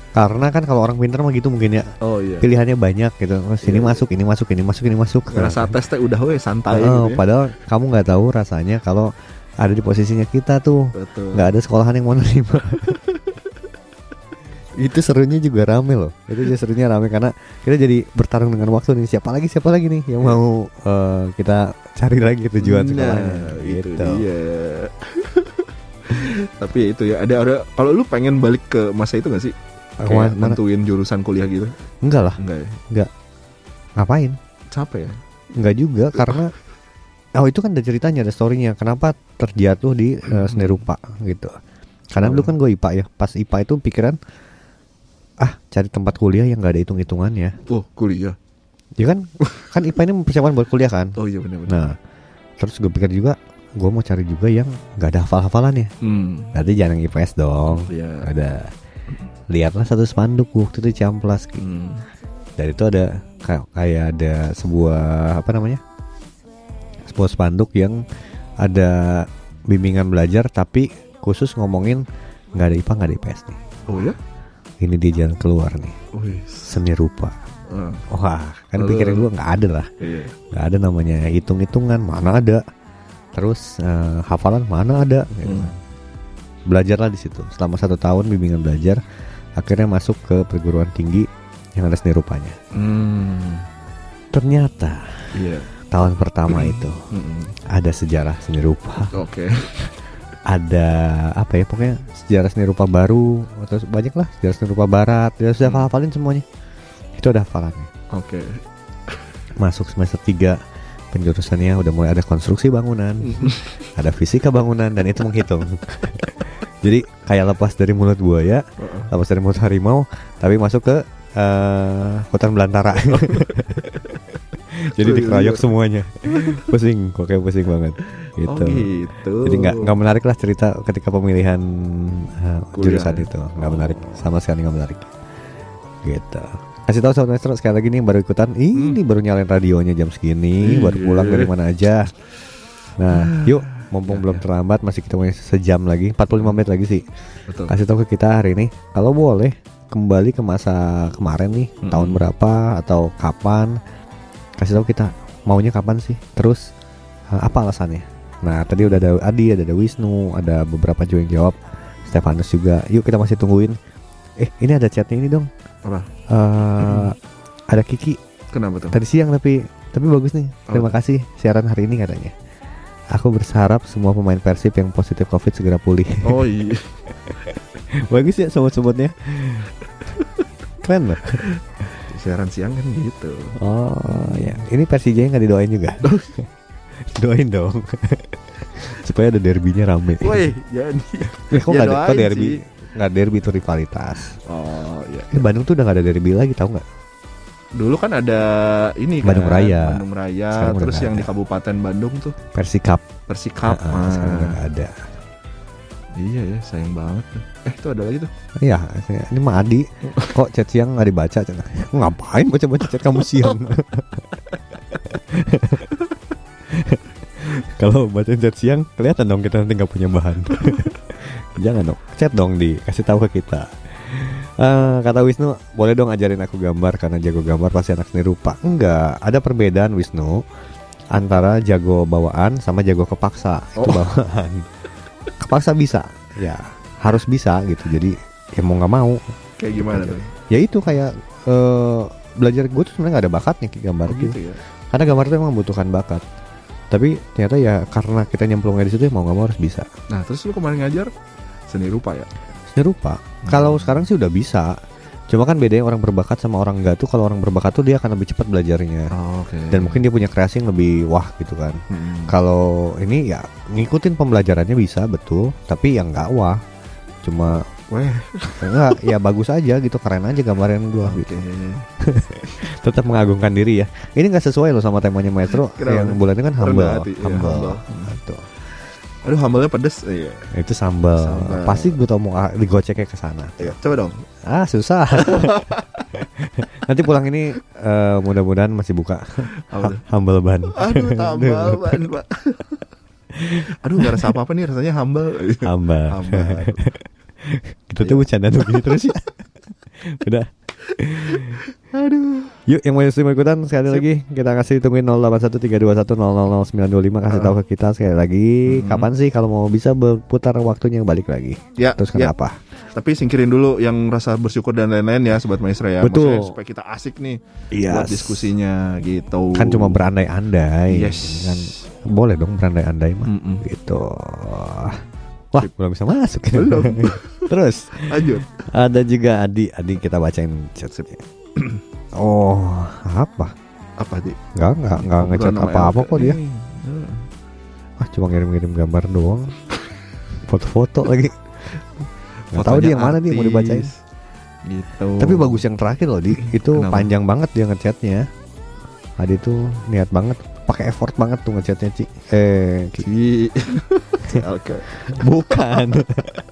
A: Karena kan kalau orang pintar mah gitu mungkin ya.
B: Oh iya.
A: Pilihannya banyak gitu. Oh, sini
B: Iya.
A: masuk ini masuk ini masuk ini masuk.
B: Ngerasa tes teh udah weh santai
A: Oh,
B: gitu ya.
A: padahal kamu nggak tahu rasanya kalau ada di posisinya kita tuh. Nggak ada sekolahan yang mau nerima. Itu serunya juga rame loh. Itu juga serunya rame karena kita jadi bertarung dengan waktu nih. Siapa lagi siapa lagi nih yang mau eh, kita cari lagi tujuan sekolahnya?
B: nah, itu
A: gitu.
B: dia tapi ya itu ya ada ada kalau lu pengen balik ke masa itu gak sih?
A: Aku
B: kayak
A: mana-
B: nentuin jurusan kuliah gitu?
A: Enggak lah.
B: Enggak ya?
A: Ngapain?
B: Capek ya?
A: Enggak juga karena oh itu kan ada ceritanya ada storynya. Kenapa terjatuh di eh, seni rupa gitu. Karena dulu kan gue IPA ya. Pas IPA itu pikiran ah cari tempat kuliah yang nggak ada hitung hitungannya
B: oh kuliah?
A: Ya kan? Kan IPA ini mempersiapkan buat kuliah kan?
B: Oh iya benar-benar.
A: Nah terus gue pikir juga gue mau cari juga yang nggak ada hafal hafalannya
B: hmm.
A: Berarti jangan yang IPS dong.
B: Iya.
A: ada. Lihatlah satu spanduk waktu itu camplas
B: hmm.
A: dari itu ada kayak kayak ada sebuah apa namanya? Sebuah spanduk yang ada bimbingan belajar tapi khusus ngomongin nggak ada IPA nggak ada IPS nih.
B: Oh ya
A: ini dia jalan keluar nih.
B: Wih.
A: seni rupa.
B: Eh,
A: wah kan pikiran gue nggak ada lah.
B: Iya.
A: nggak ada namanya hitung-hitungan mana ada terus eh, hafalan mana ada gitu.
B: Hmm.
A: belajarlah di situ selama satu tahun bimbingan belajar akhirnya masuk ke perguruan tinggi yang ada seni rupanya
B: Hmm.
A: ternyata
B: Iya.
A: tahun pertama itu
B: Mm-mm.
A: ada sejarah seni rupa
B: Oke.
A: ada apa ya pokoknya sejarah seni rupa baru terus banyak lah sejarah seni rupa barat ya sudah
B: Hmm.
A: hafalin semuanya itu ada hafalannya
B: Oke.
A: masuk semester 3 penjurusannya udah mulai ada konstruksi bangunan ada fisika bangunan dan itu menghitung. Jadi kayak lepas dari mulut buaya lepas dari mulut harimau tapi masuk ke eh, hutan belantara. Jadi dikeroyok semuanya. Pusing kok kayak pusing banget. Gitu
B: Oh gitu.
A: jadi nggak nggak menarik lah cerita ketika pemilihan uh,
B: Kuliah.
A: jurusan itu. Nggak menarik sama sekali nggak menarik. Gitu kasih tahu sobat maestro sekali lagi nih yang baru ikutan. Ini baru nyalain radionya jam segini
B: Iya.
A: baru pulang dari mana aja. Nah yuk mumpung belum terlambat masih kita punya sejam lagi 45 menit lagi sih.
B: Betul.
A: kasih tahu ke kita hari ini kalau boleh kembali ke masa kemarin nih
B: Mm-mm.
A: tahun berapa atau kapan. Kasih tahu kita maunya kapan sih? Terus eh, apa alasannya? Nah tadi udah ada Adi ada, ada Wisnu ada beberapa juga yang jawab. Stefanus juga. Yuk kita masih tungguin. Eh ini ada chatnya ini dong.
B: Apa?
A: Eh, ada Kiki
B: Kenapa tuh?
A: tadi siang tapi tapi bagus nih terima
B: Oh.
A: kasih siaran hari ini katanya aku berharap semua pemain Persib yang positif covid segera pulih
B: Oh iya.
A: bagus ya sobat-sobatnya keren loh
B: Siaran siang kan gitu.
A: oh ya ini Persija nggak didoain juga doain dong supaya ada derbynya rame
B: Woi, jadi.
A: Eh, kok
B: ya
A: ada- kok derby
B: sih.
A: Nggak derby itu rivalitas
B: Oh iya.
A: eh, Bandung tuh udah nggak ada derby lagi tahu nggak
B: Dulu kan ada ini kan.
A: Bandung Raya.
B: Bandung Raya.
A: Sekarang
B: terus yang
A: ada.
B: di Kabupaten Bandung tuh
A: Persikap
B: Persikap.
A: Ah, ah, sekarang udah nggak ada
B: Iya ya, sayang banget. Eh, itu ada lagi tuh.
A: Iya, ini mah Adi. Kok chat siang nggak dibaca? Cen? Ngapain baca-baca chat kamu siang? Kalau baca chat siang, kelihatan dong kita nanti nggak punya bahan. Jangan dong, chat dong di kasih tahu ke kita. Eh, kata Wisnu, boleh dong ajarin aku gambar karena jago gambar pasti anak seni rupa. Enggak, ada perbedaan Wisnu antara jago bawaan sama jago kepaksa. Itu
B: Oh.
A: bawaan. Kepaksa bisa, ya harus bisa gitu. Jadi ya mau nggak mau.
B: Kayak gimana tuh?
A: Ya itu kayak eh, belajar gue tuh sebenarnya nggak ada bakatnya ke gambar
B: Oh,
A: gitu.
B: gitu ya.
A: Karena gambar itu emang membutuhkan bakat. Tapi ternyata ya karena kita nyemplungnya di situ ya mau nggak mau harus bisa.
B: Nah, terus lu kemarin ngajar seni rupa ya?
A: Seni rupa. Kalau sekarang sih udah bisa. Cuma kan bedanya orang berbakat sama orang enggak tuh kalau orang berbakat tuh dia akan lebih cepat belajarnya.
B: Oh, Oke.
A: Dan mungkin dia punya kreasi yang lebih wah gitu kan.
B: Hmm.
A: Kalau ini ya ngikutin pembelajarannya bisa betul, tapi yang enggak wah. Cuma
B: Weh,
A: enggak ya bagus aja gitu, keren aja gambaran gua gitu.
B: oke.
A: Tetap mengagungkan diri ya. Ini enggak sesuai loh sama temanya Maestro
B: Kenapa?
A: yang bulan ini kan humble.
B: Hati, iya,
A: humble.
B: humble.
A: Nah, tuh.
B: Aduh, hambalnya pedes. Iya.
A: Itu sambal.
B: Sambal.
A: Pasti gue tau mau ah, digoceknya ke sana.
B: Iya, coba dong.
A: Ah susah. Nanti pulang ini eh, mudah-mudahan masih buka humble ban.
B: Aduh, tambal ban, Pak. Aduh, nggak rasa apa-apa nih rasanya hambal.
A: Hamba.
B: Hambal.
A: Kita tuh bercanda tuh gini terus ya. Udah.
B: Aduh.
A: Yuk yang mau mau ikutan sekali lagi kita kasih tungguin 081321000925 kasih tahu ke kita sekali lagi
B: Hmm.
A: kapan sih kalau mau bisa berputar waktunya balik lagi.
B: Ya,
A: Terus
B: ya.
A: kenapa?
B: Tapi singkirin dulu yang rasa bersyukur dan lain-lain ya, sobat maestro ya.
A: Betul.
B: Maksudnya supaya kita asik nih
A: Yes.
B: buat diskusinya gitu.
A: Kan cuma berandai-andai.
B: Yes.
A: Kan boleh dong berandai-andai mah.
B: Mm-mm.
A: Gitu. Wah, belum bisa masuk.
B: Belum.
A: Terus
B: Lanjut.
A: ada juga Adi, Adi kita bacain chat Oh, apa?
B: Apa sih?
A: Enggak, enggak, enggak ngechat apa-apa kok dia.
B: Hmm.
A: Ah, cuma ngirim-ngirim gambar doang. Foto-foto lagi. Nggak tahu dia yang mana dia mau dibacain.
B: Gitu.
A: Tapi bagus yang terakhir loh, Di. Itu
B: Kenapa?
A: panjang banget dia ngechatnya. Adi tuh niat banget, pakai effort banget tuh ngechatnya, Ci. Eh, Ki.
B: Oke.
A: bukan.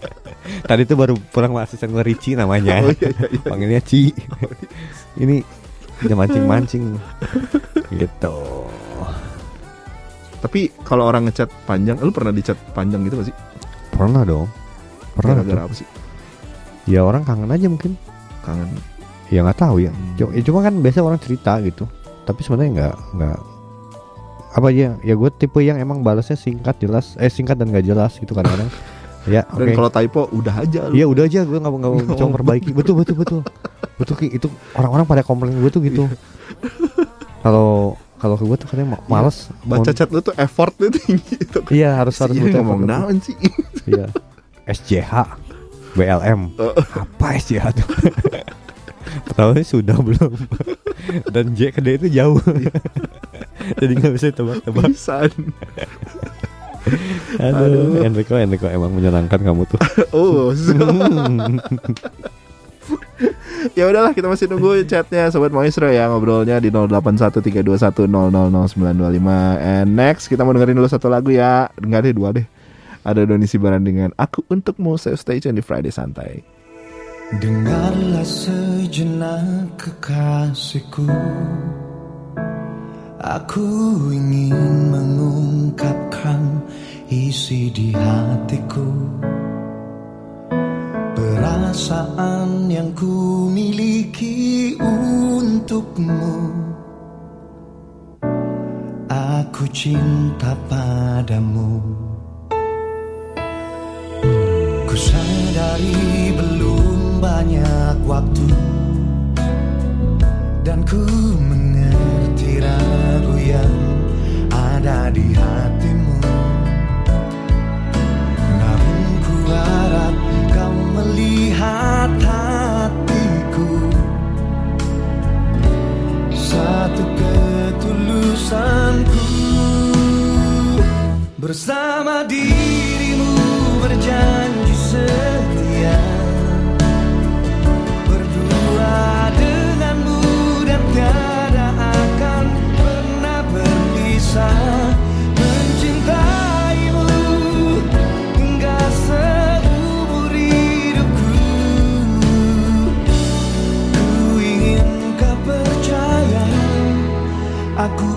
A: Tadi tuh baru pulang sama asisten gue Ricci namanya.
B: Oh iya iya. iya.
A: Panggilnya Ci. Ini udah mancing-mancing. gitu.
B: Tapi kalau orang ngechat panjang, lu pernah dicat panjang gitu gak sih?
A: Pernah dong. Pernah
B: Gara-gara apa sih?
A: Ya orang kangen aja mungkin.
B: kangen
A: Ya nggak tahu ya.
B: Hmm.
A: Cuma, ya cuma kan biasa orang cerita gitu. Tapi sebenarnya nggak nggak apa ya ya gue tipe yang emang balasnya singkat jelas eh singkat dan gak jelas gitu kadang-kadang. Ya oke.
B: dan kalau typo udah aja lu.
A: Iya udah aja gue nggak mau nggak mau coba perbaiki. Betul betul betul. Betul Ki. itu orang-orang pada komplain gue tuh gitu. Kalau kalau ke gue tuh katanya ma- males.
B: Iya. baca chat lu tuh effortnya tinggi itu
A: iya harus harus
B: Ini
A: butuh
B: ngomong
A: effort.
B: naon sih?
A: Iya. SJH BLM apa SJH tuh? Tahu sudah belum. Dan J ke D itu jauh jadi nggak bisa tebak-tebak
B: pisan.
A: Aduh Enrico Enrico emang menyenangkan kamu tuh.
B: Oh. Ya udahlah kita masih nunggu chatnya sobat maestro ya ngobrolnya di 081321000925 and next kita mau dengerin dulu satu lagu ya. Enggak deh dua deh. Ada Doni Sibaran dengan aku untukmu save station di Friday santai.
G: Dengarlah sejenak kekasihku Aku ingin mengungkapkan isi di hatiku. Perasaan yang ku miliki untukmu. Aku cinta padamu. Ku sadari belum banyak waktu. Dan ku mengerti ragu yang ada di hatimu. Namun ku harap kau melihat hatiku. Satu ketulusanku Bersama dirimu berjanji setia Aku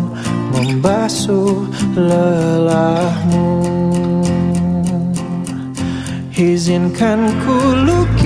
H: Membasuh lelahmu. Izinkan ku lukis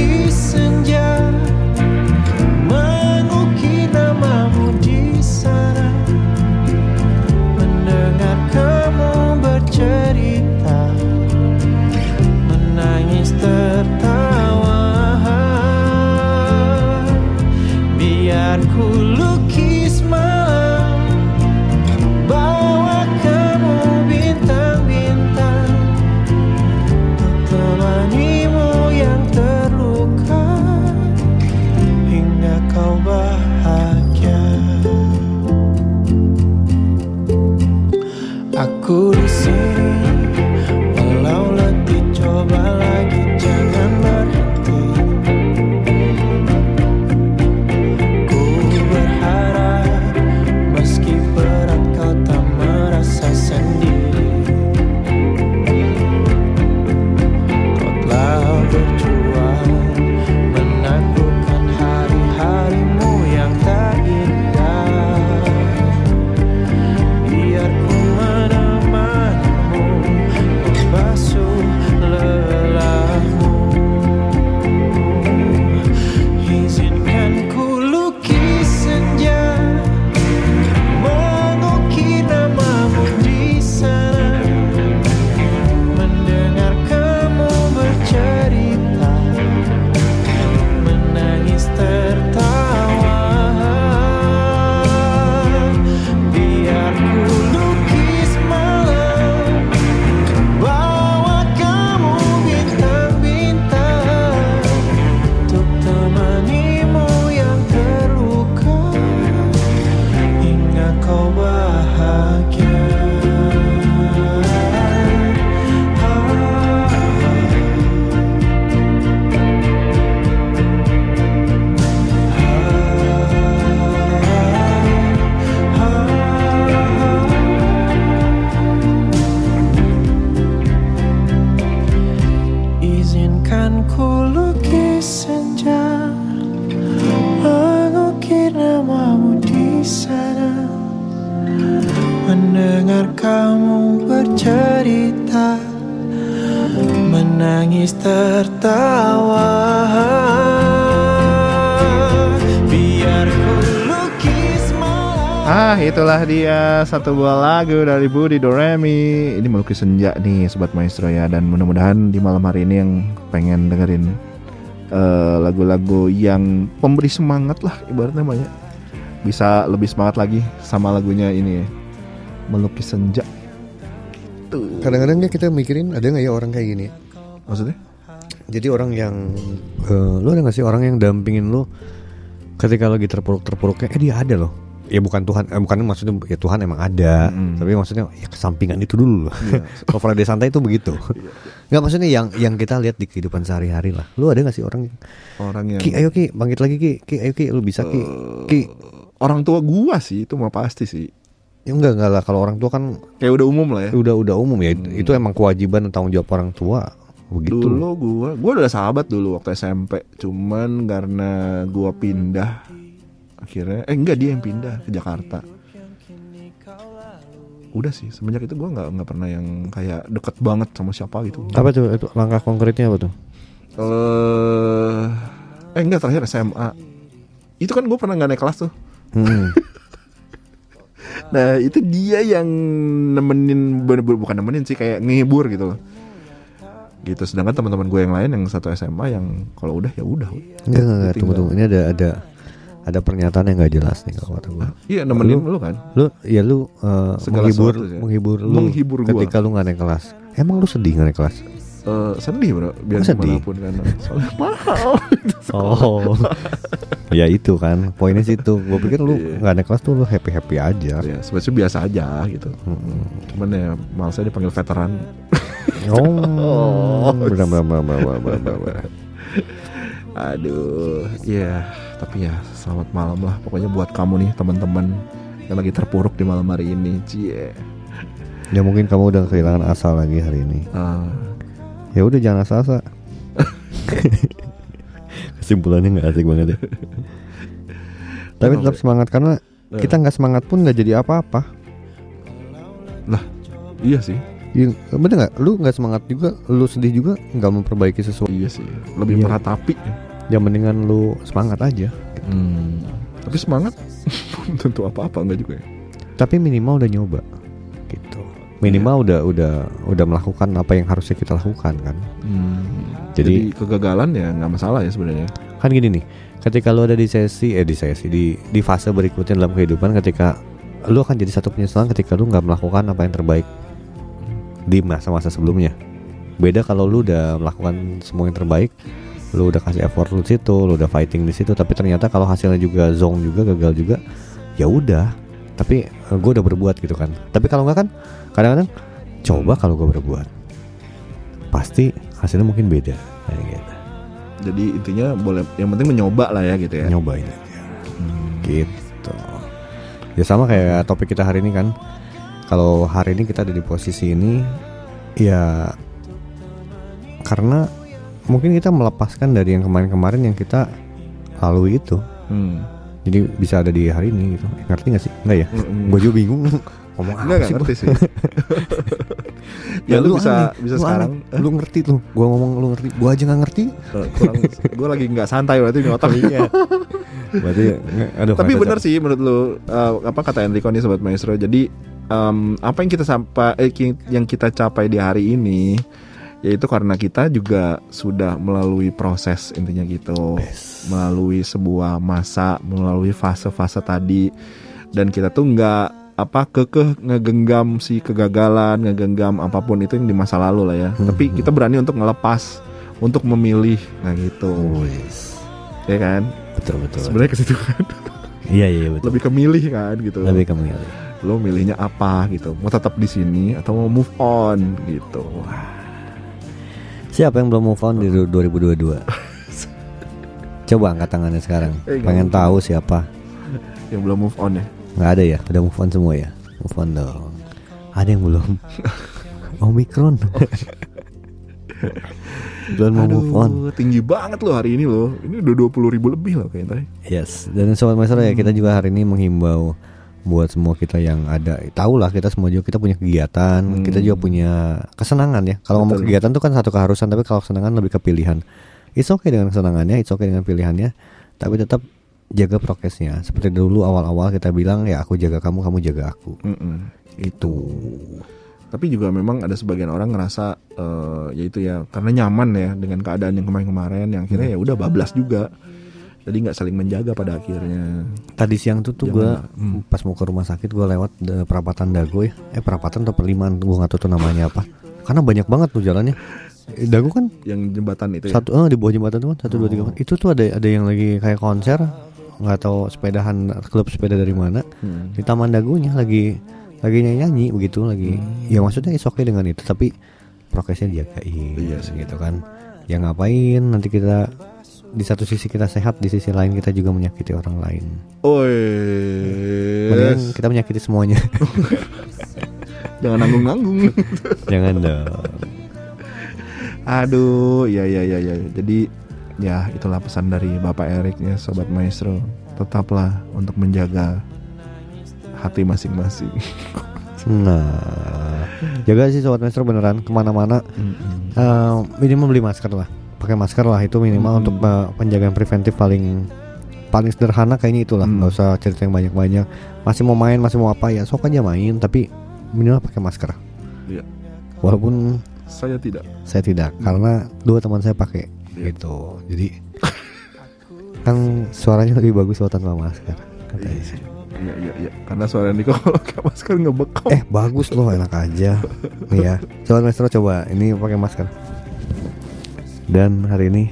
B: Ah itulah dia satu buah lagu dari Budi Doremi Ini melukis senja nih Sobat Maestro ya Dan mudah-mudahan di malam hari ini yang pengen dengerin eh, Lagu-lagu yang pemberi semangat lah ibaratnya banyak Bisa lebih semangat lagi sama lagunya ini ya Melukis senja
A: Kadang-kadang ya kita mikirin ada nggak ya orang kayak gini?
B: Maksudnya?
A: Jadi orang yang eh, lu ada gak sih orang yang dampingin lu ketika lagi terpuruk-terpuruknya eh dia ada loh. Ya bukan Tuhan, eh, bukan maksudnya ya Tuhan emang ada,
B: Mm.
A: tapi maksudnya ya kesampingan itu dulu loh. Kalau Friday santai itu begitu. Nggak maksudnya yang yang kita lihat di kehidupan sehari-hari lah. Lu ada gak sih orang yang
B: Orang yang
A: Ki ayo Ki bangkit lagi Ki. Ki ayo Ki lu bisa Ki. Ki.
B: Orang tua gua sih itu mah pasti sih.
A: Ya enggak enggak lah. Kalau orang tua kan
B: Kayak udah umum lah ya.
A: Udah udah umum ya. Itu emang kewajiban dan tanggung jawab orang tua. Begitu.
B: Dulu gua, gua udah sahabat dulu waktu SMP. Cuman karena gua pindah akhirnya eh enggak dia yang pindah ke Jakarta. Udah sih, semenjak itu gua nggak nggak pernah yang kayak deket banget sama siapa gitu.
A: apa tuh itu langkah konkretnya apa tuh
B: Eh eh enggak terakhir SMA. Itu kan gue pernah nggak naik kelas tuh.
A: Hmm.
B: Nah itu dia yang nemenin bukan nemenin sih kayak ngehibur gitu loh. Gitu sedangkan teman-teman gue yang lain yang satu SMA yang kalau udah ya udah.
A: Enggak enggak, tunggu tunggu ini ada ada ada pernyataan yang nggak jelas nih kalau kata gua.
B: Iya nemenin lu kan.
A: Lu ya lu
B: Segala
A: menghibur
B: sih.
A: menghibur lu
B: Menghibur gua.
A: ketika lu nggak naik kelas. Emang lu sedih nggak naik kelas?
B: Eh sedih bro biar
A: Oh, sedih?
B: pun karena soalnya mahal.
A: Oh. Ya itu kan poinnya situ. Gue pikir lu nggak ada kelas tuh lu happy happy aja.
B: ya sebenarnya biasa aja gitu cuman ya malesnya dipanggil veteran
A: Oh, benar benar benar benar, benar.
B: Aduh ya tapi ya selamat malam lah pokoknya buat kamu nih teman-teman yang lagi terpuruk di malam hari ini cie
A: Ya mungkin kamu udah kehilangan asa lagi hari ini.
B: Ah,
A: Ya udah jangan asa-asa. Kesimpulannya nggak asik banget ya. Tapi tetap semangat karena kita nggak semangat pun nggak jadi apa-apa.
B: iya sih
A: Ya, bener nggak? Lu nggak semangat juga, lu sedih juga nggak memperbaiki sesuatu.
B: iya sih lebih
A: Iya.
B: meratapi
A: Ya mendingan lu semangat aja.
B: Hmm, tapi semangat belum tentu apa-apa enggak juga ya
A: Tapi minimal udah nyoba, gitu. Minimal udah udah udah melakukan apa yang harusnya kita lakukan kan.
B: Hmm,
A: Jadi-
B: jadi, kegagalan ya nggak masalah ya sebenarnya
A: Kan gini nih, ketika lu ada di sesi, eh di sesi di di fase berikutnya dalam kehidupan, ketika lu akan jadi satu penyesalan ketika lu nggak melakukan apa yang terbaik di masa-masa sebelumnya. Beda kalau lu udah melakukan semua yang terbaik, lu udah kasih effort lu di situ, lu udah fighting di situ, tapi ternyata kalau hasilnya juga zong juga, gagal juga, ya udah. Tapi gue udah berbuat gitu kan. Tapi kalau nggak kan, kadang-kadang coba kalau gue berbuat, pasti hasilnya mungkin beda. Kayak gitu.
B: jadi intinya boleh yang penting mencoba lah ya gitu ya
A: nyobain aja gitu ya sama kayak topik kita hari ini kan kalau hari ini kita ada di posisi ini ya karena mungkin kita melepaskan dari yang kemarin-kemarin yang kita lalui itu.
B: Hmm.
A: jadi bisa ada di hari ini gitu. Ngerti gak sih? Enggak ya?
B: Mm-mm.
A: gue juga bingung. Ngomong apa sih
B: ngerti sih. ya lu bisa
A: aneh,
B: bisa
A: lu
B: sekarang.
A: Aneh. lu ngerti tuh. Gue ngomong lu ngerti. Gue aja nggak ngerti.
B: Eh, kurang gue lagi nggak santai berarti di otak.
A: iya. Berarti nggak- aduh
B: Tapi
A: nggak
B: bener sih menurut lu eh, apa kata Enrico nih sobat maestro. Jadi em, apa yang kita sampai eh, yang kita capai di hari ini yaitu karena kita juga sudah melalui proses intinya gitu. Melalui sebuah masa, melalui fase-fase tadi dan kita tuh nggak apa kekeh ngegenggam si kegagalan, ngegenggam apa pun itu yang di masa lalu lah ya. Tapi kita berani untuk ngelepas, untuk memilih, nah gitu,
A: Wis.
B: ya kan?
A: betul betul
B: Sebenarnya ke situ kan,
A: iya iya betul
B: lebih kemilih kan gitu.
A: lebih ke memilih.
B: lo milihnya apa gitu mau tetap di sini atau mau move on gitu
A: Siapa yang belum move on di du- 2022? Coba angkat tangannya sekarang.
B: Eh,
A: Pengen
B: mungkin.
A: tahu siapa?
B: yang belum move on ya
A: Nggak ada ya? Udah move on semua ya? Move on dong. Ada yang belum? Omikron. belum mau move on.
B: tinggi banget lo hari ini lo ini udah 20 ribu lebih loh kayaknya
A: Yes. Dan sobat maestro ya kita juga hari ini menghimbau buat semua kita yang ada. Tahu lah kita semua juga kita punya kegiatan kita juga punya kesenangan ya. Kalau ngomong kegiatan tuh kan satu keharusan tapi kalau kesenangan lebih ke pilihan. It's okay dengan kesenangannya it's okay dengan pilihannya tapi tetap jaga prokesnya. Seperti dulu awal-awal kita bilang ya aku jaga kamu kamu jaga aku.
B: Mm-mm.
A: itu
B: tapi juga memang ada sebagian orang ngerasa eh, ya itu ya karena nyaman ya dengan keadaan yang kemarin-kemarin yang akhirnya ya udah bablas juga jadi nggak saling menjaga pada akhirnya.
A: Tadi siang tuh tuh gue?
B: Hmm.
A: pas mau ke rumah sakit gue lewat de- perapatan dago ya. Eh perapatan atau perlimaan gue nggak tahu tuh namanya apa. Karena banyak banget tuh jalannya. Eh, dago kan?
B: Yang jembatan itu ya?
A: Satu eh, di bawah jembatan tuh kan? Satu dua tiga empat. itu tuh ada ada yang lagi kayak konser. Nggak tahu sepedahan klub sepeda dari mana.
B: Hmm.
A: di taman dagunya lagi lagi nyanyi nyanyi begitu lagi. Ya maksudnya is okay dengan itu tapi prokesnya dijagain
B: Iya sih.
A: gitu kan. Ya ngapain? Nanti kita di satu sisi kita sehat di sisi lain kita juga menyakiti orang lain
B: Oi,
A: mendingan kita menyakiti semuanya
B: jangan nanggung-nanggung.
A: jangan dong
B: Aduh, ya ya ya ya. Jadi ya itulah pesan dari Bapak Erik ya, sobat maestro. Tetaplah untuk menjaga hati masing-masing.
A: nah jaga sih sobat maestro beneran ke mana-mana Eh, minimal beli masker lah pakai masker lah itu minimal
B: Hmm.
A: untuk eh, penjagaan preventif paling paling sederhana kayaknya itulah
B: Hmm.
A: nggak usah cerita yang banyak-banyak masih mau main masih mau apa ya sok aja main tapi minimal pakai masker
B: Iya.
A: walaupun
B: Saya tidak.
A: saya tidak karena dua teman saya pakai
B: Iya.
A: gitu jadi kan suaranya lebih bagus kalau tanpa masker katanya sih.
B: Iya iya iya. Karena suara Niko kalau pakai masker ngebekam.
A: eh bagus loh enak aja nih ya sobat maestro coba ini pakai masker dan hari ini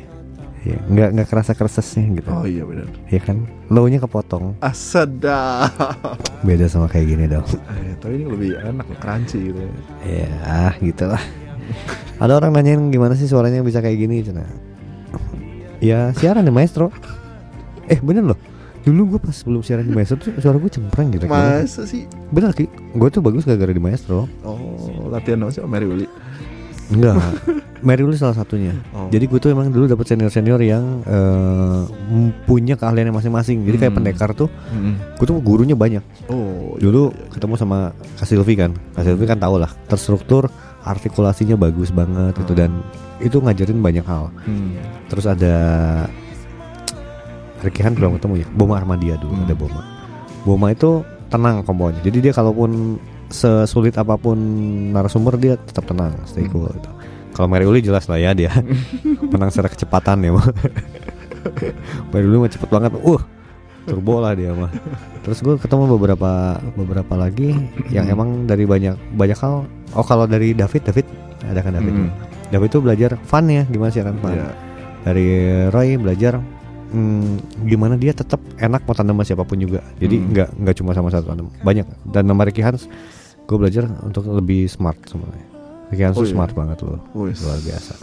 A: ya nggak nggak kerasa keresesnya gitu.
B: Oh iya benar.
A: ya kan? Low-nya kepotong.
B: Ah sedap.
A: beda sama kayak gini dong.
B: Eh, tapi ini lebih enak, crunchy gitu.
A: ya. Gitu lah ada orang nanyain gimana sih suaranya bisa kayak gini cina? Ya siaran di maestro. Eh bener loh. Dulu gue pas sebelum siaran di maestro tuh suara gue cempreng gitu
B: Masa sih?
A: bener ki. Gue tuh bagus gara-gara di maestro.
B: Oh, latihan apa sih sama Mary Willy?
A: Enggak Mary Lou salah satunya
B: Oh.
A: jadi gue tuh emang dulu dapet senior senior yang eh, punya keahliannya masing-masing jadi kayak
B: Hmm.
A: pendekar tuh
B: Mm-mm.
A: gue tuh gurunya banyak
B: Oh, iya,
A: dulu
B: iya, iya.
A: ketemu sama Kak Silvi kan Kak Silvi kan tau lah terstruktur artikulasinya bagus banget itu dan itu ngajarin banyak hal
B: Hmm.
A: terus ada Ricky Han belum ketemu ya Boma Armadia dulu
B: Hmm.
A: ada Boma Boma itu tenang komponya jadi dia kalaupun sesulit apa pun narasumber dia tetap tenang stay cool gitu. kalau Mary Uli jelas lah ya dia menang secara kecepatan ya mah. Mary Uli mah cepet banget uh turbo lah dia mah. Terus gue ketemu beberapa beberapa lagi yang emang dari banyak banyak hal. Oh kalau dari David David ada kan David?
B: Hmm.
A: David itu belajar fun ya gimana sih kan fun?
B: Iya.
A: dari Roy belajar hmm, gimana dia tetap enak mau tandem sama siapa pun juga. Jadi
B: Hmm.
A: nggak nggak cuma sama satu tandem. Banyak. Dan sama Ricky Hans gue belajar untuk lebih smart sebenarnya Ricky Hans
B: Oh iya.
A: smart banget loh
B: Wih.
A: luar biasa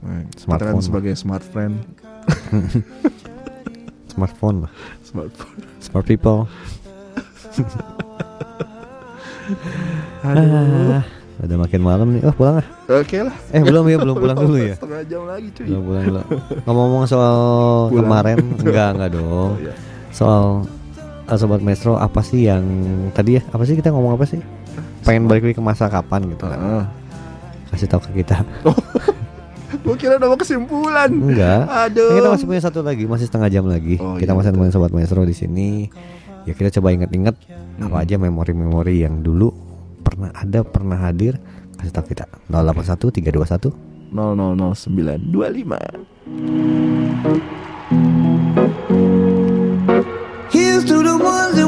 B: Nah, kita
A: Smartphone.
B: sebagai smart friend,
A: smartphone lah
B: smartphone.
A: smart people
B: Aduh.
A: ah, udah makin malam nih oh pulang ah
B: Oke lah.
A: eh belum ya belum pulang dulu ya
B: Setengah jam lagi cuy.
A: belum pulang dulu ngomong-ngomong soal
B: Pulang.
A: kemarin enggak enggak dong
B: Oh, iya.
A: soal sobat Metro apa sih yang tadi ya? Apa sih kita ngomong apa sih? Pengen balik lagi ke masa kapan gitu kan? Kasih tahu ke kita.
B: Gue kira udah mau kesimpulan.
A: enggak.
B: Aduh.
A: Nah, kita masih punya satu lagi masih setengah jam lagi.
B: Oh,
A: kita
B: iya,
A: masih nemenin sobat Metro di sini. Ya kita coba inget-inget apa
B: Hmm.
A: aja memori-memori yang dulu pernah ada pernah hadir. Kasih tahu kita. 081 321
B: 000925.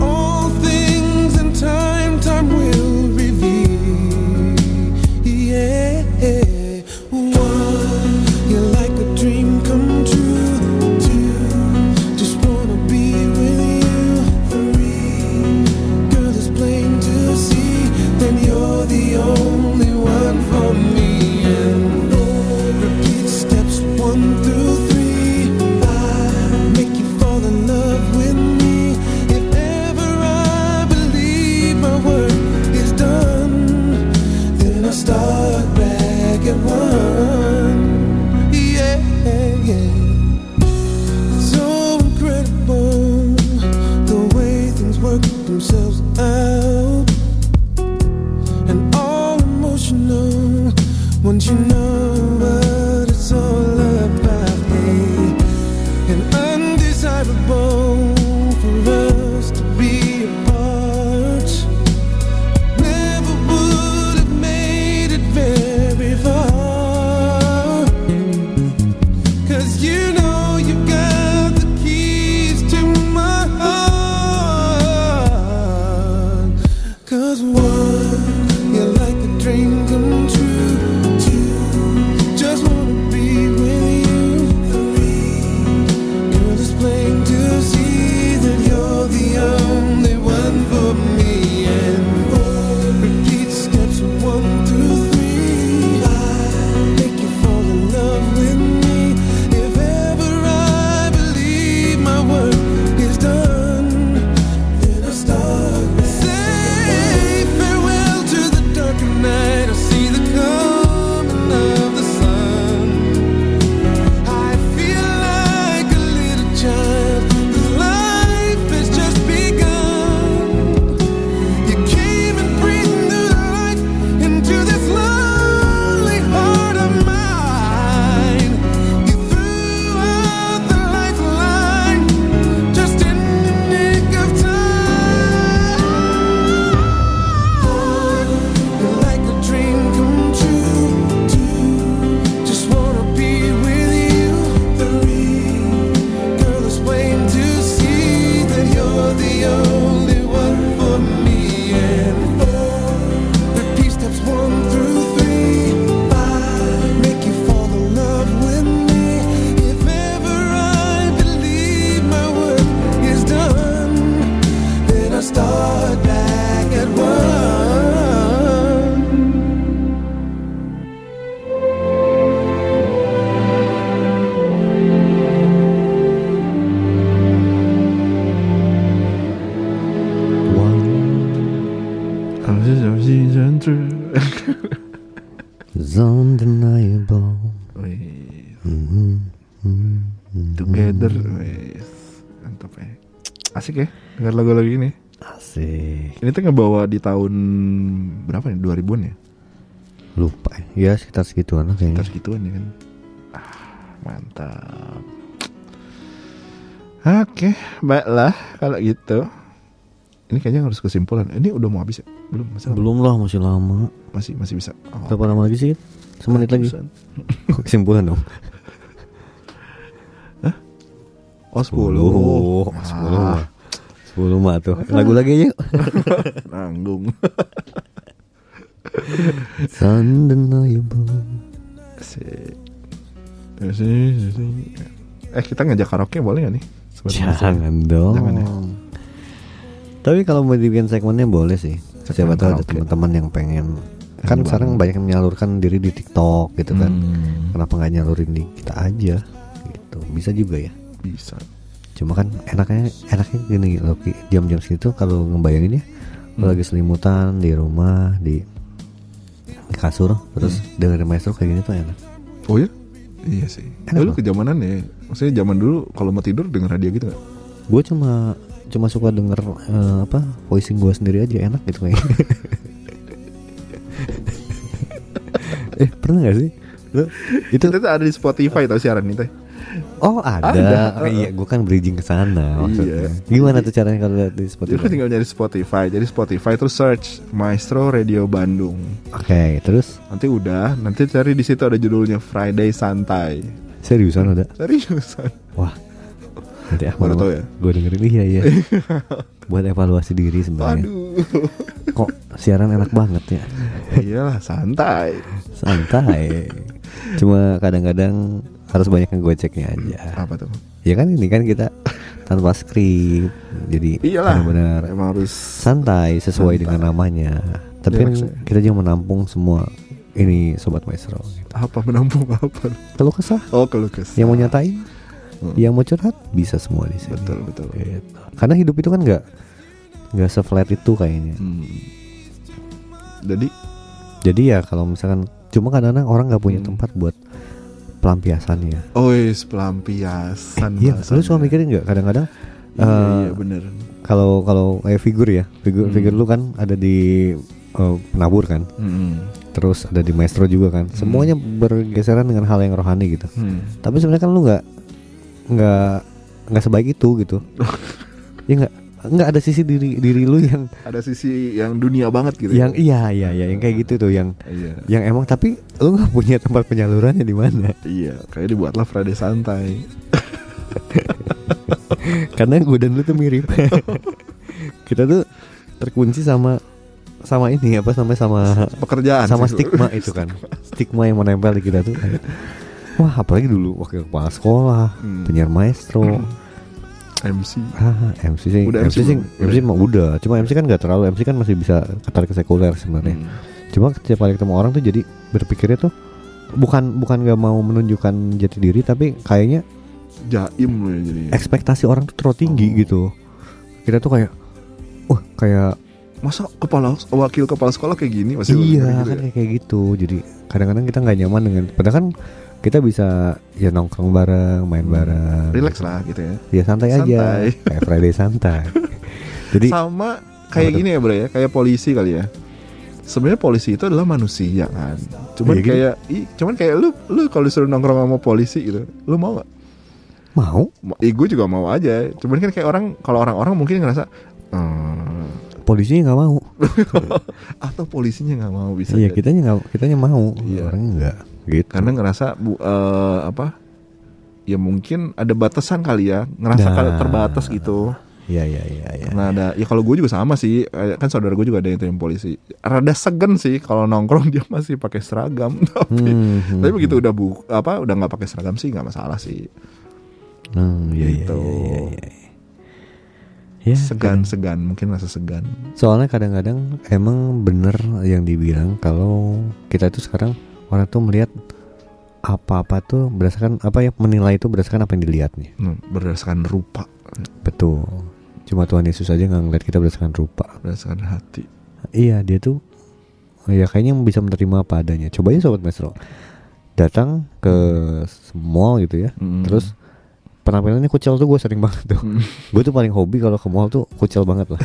I: Oh.
B: Together. Wih. Mantap ya. Asik ya dengar lagu-lagu ini.
A: Asik.
B: Ini tuh ngebawa di tahun berapa nih? 2000-an ya?
A: Lupa ya. Ya sekitar segituan lah kayaknya.
B: Sekitar segituan ya kan. Ah, mantap. Oke, baiklah kalau gitu. Ini kayaknya harus kesimpulan. Ini udah mau habis ya? Belum, masih lama.
A: Belum lah, masih lama.
B: Masih masih bisa. Oh,
A: Berapa lama lagi sih? Semenit lagi. Kok kesimpulan dong?
B: Oh, 10.
A: Oh,
B: Ah,
A: 10 mah. 10 mah tuh. Lagu lagi yuk.
B: nanggung.
A: Undeniable.
B: Asik. Eh, kita ngajak karaoke boleh gak nih? Sebenarnya.
A: Jangan dong.
B: Jangan ya?
A: Tapi kalau mau dibikin segmennya boleh sih. Siapa tahu ada teman-teman yang pengen kan
B: Pengen
A: sekarang banyak yang menyalurkan diri di TikTok gitu kan.
B: Hmm,
A: Kenapa nggak nyalurin di kita aja gitu. Bisa juga ya.
B: bisa.
A: Cuma kan enaknya enaknya gini loh. Jam-jam segitu kalau ngebayangin ya
B: Hmm.
A: lagi selimutan di rumah di kasur terus
B: Hmm.
A: dengerin maestro kayak gini tuh enak.
B: Oh ya? Iya sih.
A: Enak
B: Dulu
A: loh.
B: kejamanan ya. Maksudnya zaman dulu kalau mau tidur denger radio gitu gak?
A: Gue cuma cuma suka denger eh, apa voicing gue sendiri aja enak gitu kayaknya. eh pernah gak sih? Lu, itu
B: Itu ada di Spotify tau siaran itu.
A: oh ada,
B: Ada,
A: Oke, iya gue kan bridging ke sana maksudnya.
B: Iya.
A: Gimana tuh caranya kalau lihat di
B: Jadi
A: Spotify?
B: tinggal nyari Spotify. Jadi Spotify terus search Maestro Radio Bandung.
A: Oke terus
B: Nanti udah, nanti cari di situ ada judulnya Friday Santai.
A: seriusan udah?
B: Seriusan.
A: Wah nanti ah
B: Baru tau ya?
A: Gue dengerin iya iya. Buat evaluasi diri sebenarnya.
B: Aduh.
A: Kok siaran enak banget ya?
B: Iyalah santai.
A: Santai. Cuma kadang-kadang harus banyak yang goceknya aja.
B: Apa tuh?
A: Ya kan ini kan kita tanpa skrip, jadi
B: Iyalah.
A: benar-benar
B: Emang harus
A: santai sesuai
B: Santai.
A: dengan namanya. Tapi kan
B: Relax ya.
A: kita juga menampung semua ini sobat maestro. Gitu.
B: apa menampung apa?
A: Kalau kesah,
B: Oh kalau kesah.
A: yang mau nyatain,
B: Hmm.
A: yang mau curhat bisa semua di sini.
B: Betul betul.
A: Gitu. Karena hidup itu kan nggak nggak seflat itu kayaknya.
B: Hmm. Jadi
A: Jadi ya kalau misalkan cuma kadang-kadang orang nggak punya
B: Hmm.
A: tempat buat pelampiasan ya.
B: Ois pelampiasan.
A: Iya, lu suka mikirin nggak kadang-kadang
B: Iya,
A: eh,
B: iya bener.
A: kalau kalau kayak figur ya figur
B: Hmm.
A: figur lu kan ada di eh, penabur kan
B: Hmm.
A: terus ada di maestro juga kan semuanya bergeseran dengan hal yang rohani gitu
B: Hmm.
A: tapi sebenarnya kan lu nggak nggak nggak sebaik itu gitu ya nggak nggak ada sisi diri diri lu yang
B: Ada sisi yang dunia banget gitu.
A: yang
B: ya?
A: iya iya iya yang kayak gitu tuh yang
B: Iya.
A: yang emang tapi lu nggak punya tempat penyalurannya di mana
B: Iya, kayak dibuatlah Friday santai.
A: karena gue dan lu tuh mirip kita tuh terkunci sama sama ini apa namanya sama
B: Pekerjaan
A: sama
B: sih,
A: stigma itu kan stigma yang menempel di kita tuh wah apalagi dulu wakil kepala sekolah
B: Hmm.
A: penyiar maestro
B: MC.
A: ah MC sih
B: Udah
A: MC,
B: MC
A: sih? MC mah udah cuma MC kan nggak terlalu MC kan masih bisa katarik ke sekuler sebenarnya
B: Hmm.
A: cuma setiap kali ketemu orang tuh jadi berpikirnya tuh bukan bukan nggak mau menunjukkan jati diri tapi kayaknya
B: Jaim loh ya jadi.
A: ekspektasi orang tuh terlalu tinggi
B: Oh.
A: gitu kita tuh kayak wah kayak
B: Masa kepala wakil kepala sekolah kayak gini masih
A: iya
B: gitu
A: kan
B: ya?
A: kayak kayak gitu jadi kadang-kadang kita nggak nyaman dengan padahal kan kita bisa ya nongkrong bareng main bareng
B: Relax lah gitu ya.
A: ya santai, aja
B: Santai.
A: kayak Friday santai jadi
B: Sama kayak gini ya bro ya, kayak polisi kali ya. Sebenarnya polisi itu adalah manusia kan. Cuman
A: Iya, gitu.
B: kayak, ih, cuman kayak lu, lu kalau disuruh nongkrong sama polisi gitu, lu mau gak?
A: mau
B: Eh, gue juga mau aja. Cuman kan kayak orang, kalau orang-orang mungkin ngerasa, hmm,
A: polisinya nggak mau
B: atau polisinya nggak mau bisa.
A: iya
B: jadi.
A: kitanya nggak kitanya mau
B: Iya.
A: orangnya nggak gitu
B: Karena ngerasa bu, eh, apa? Ya mungkin ada batasan kali ya, ngerasa
A: Nah.
B: kalau terbatas gitu.
A: iya iya iya iya
B: Nah ada, ya kalau gue juga sama sih, kan saudara gue juga ada yang tim polisi. Rada segen sih kalau nongkrong dia masih pakai seragam, tapi
A: Hmm, hmm,
B: tapi begitu udah bu, apa udah nggak pakai seragam sih nggak masalah sih.
A: hmm, iya, iya,
B: Gitu.
A: iya, iya, iya. Ya,
B: Segan segan mungkin rasa segan.
A: Soalnya kadang-kadang emang bener yang dibilang kalau kita itu sekarang orang tuh melihat apa-apa tuh berdasarkan apa ya menilai itu berdasarkan apa yang dilihatnya.
B: Hmm, berdasarkan rupa,
A: Betul. Cuma Tuhan Yesus aja nggak ngeliat kita berdasarkan rupa.
B: berdasarkan hati.
A: Iya dia tuh ya kayaknya bisa menerima apa adanya. Coba aja sobat Mesro datang ke mall gitu ya,
B: Hmm.
A: terus penampilannya kucel tuh gue sering banget tuh. gue tuh paling hobi kalau ke mall tuh kucel banget lah.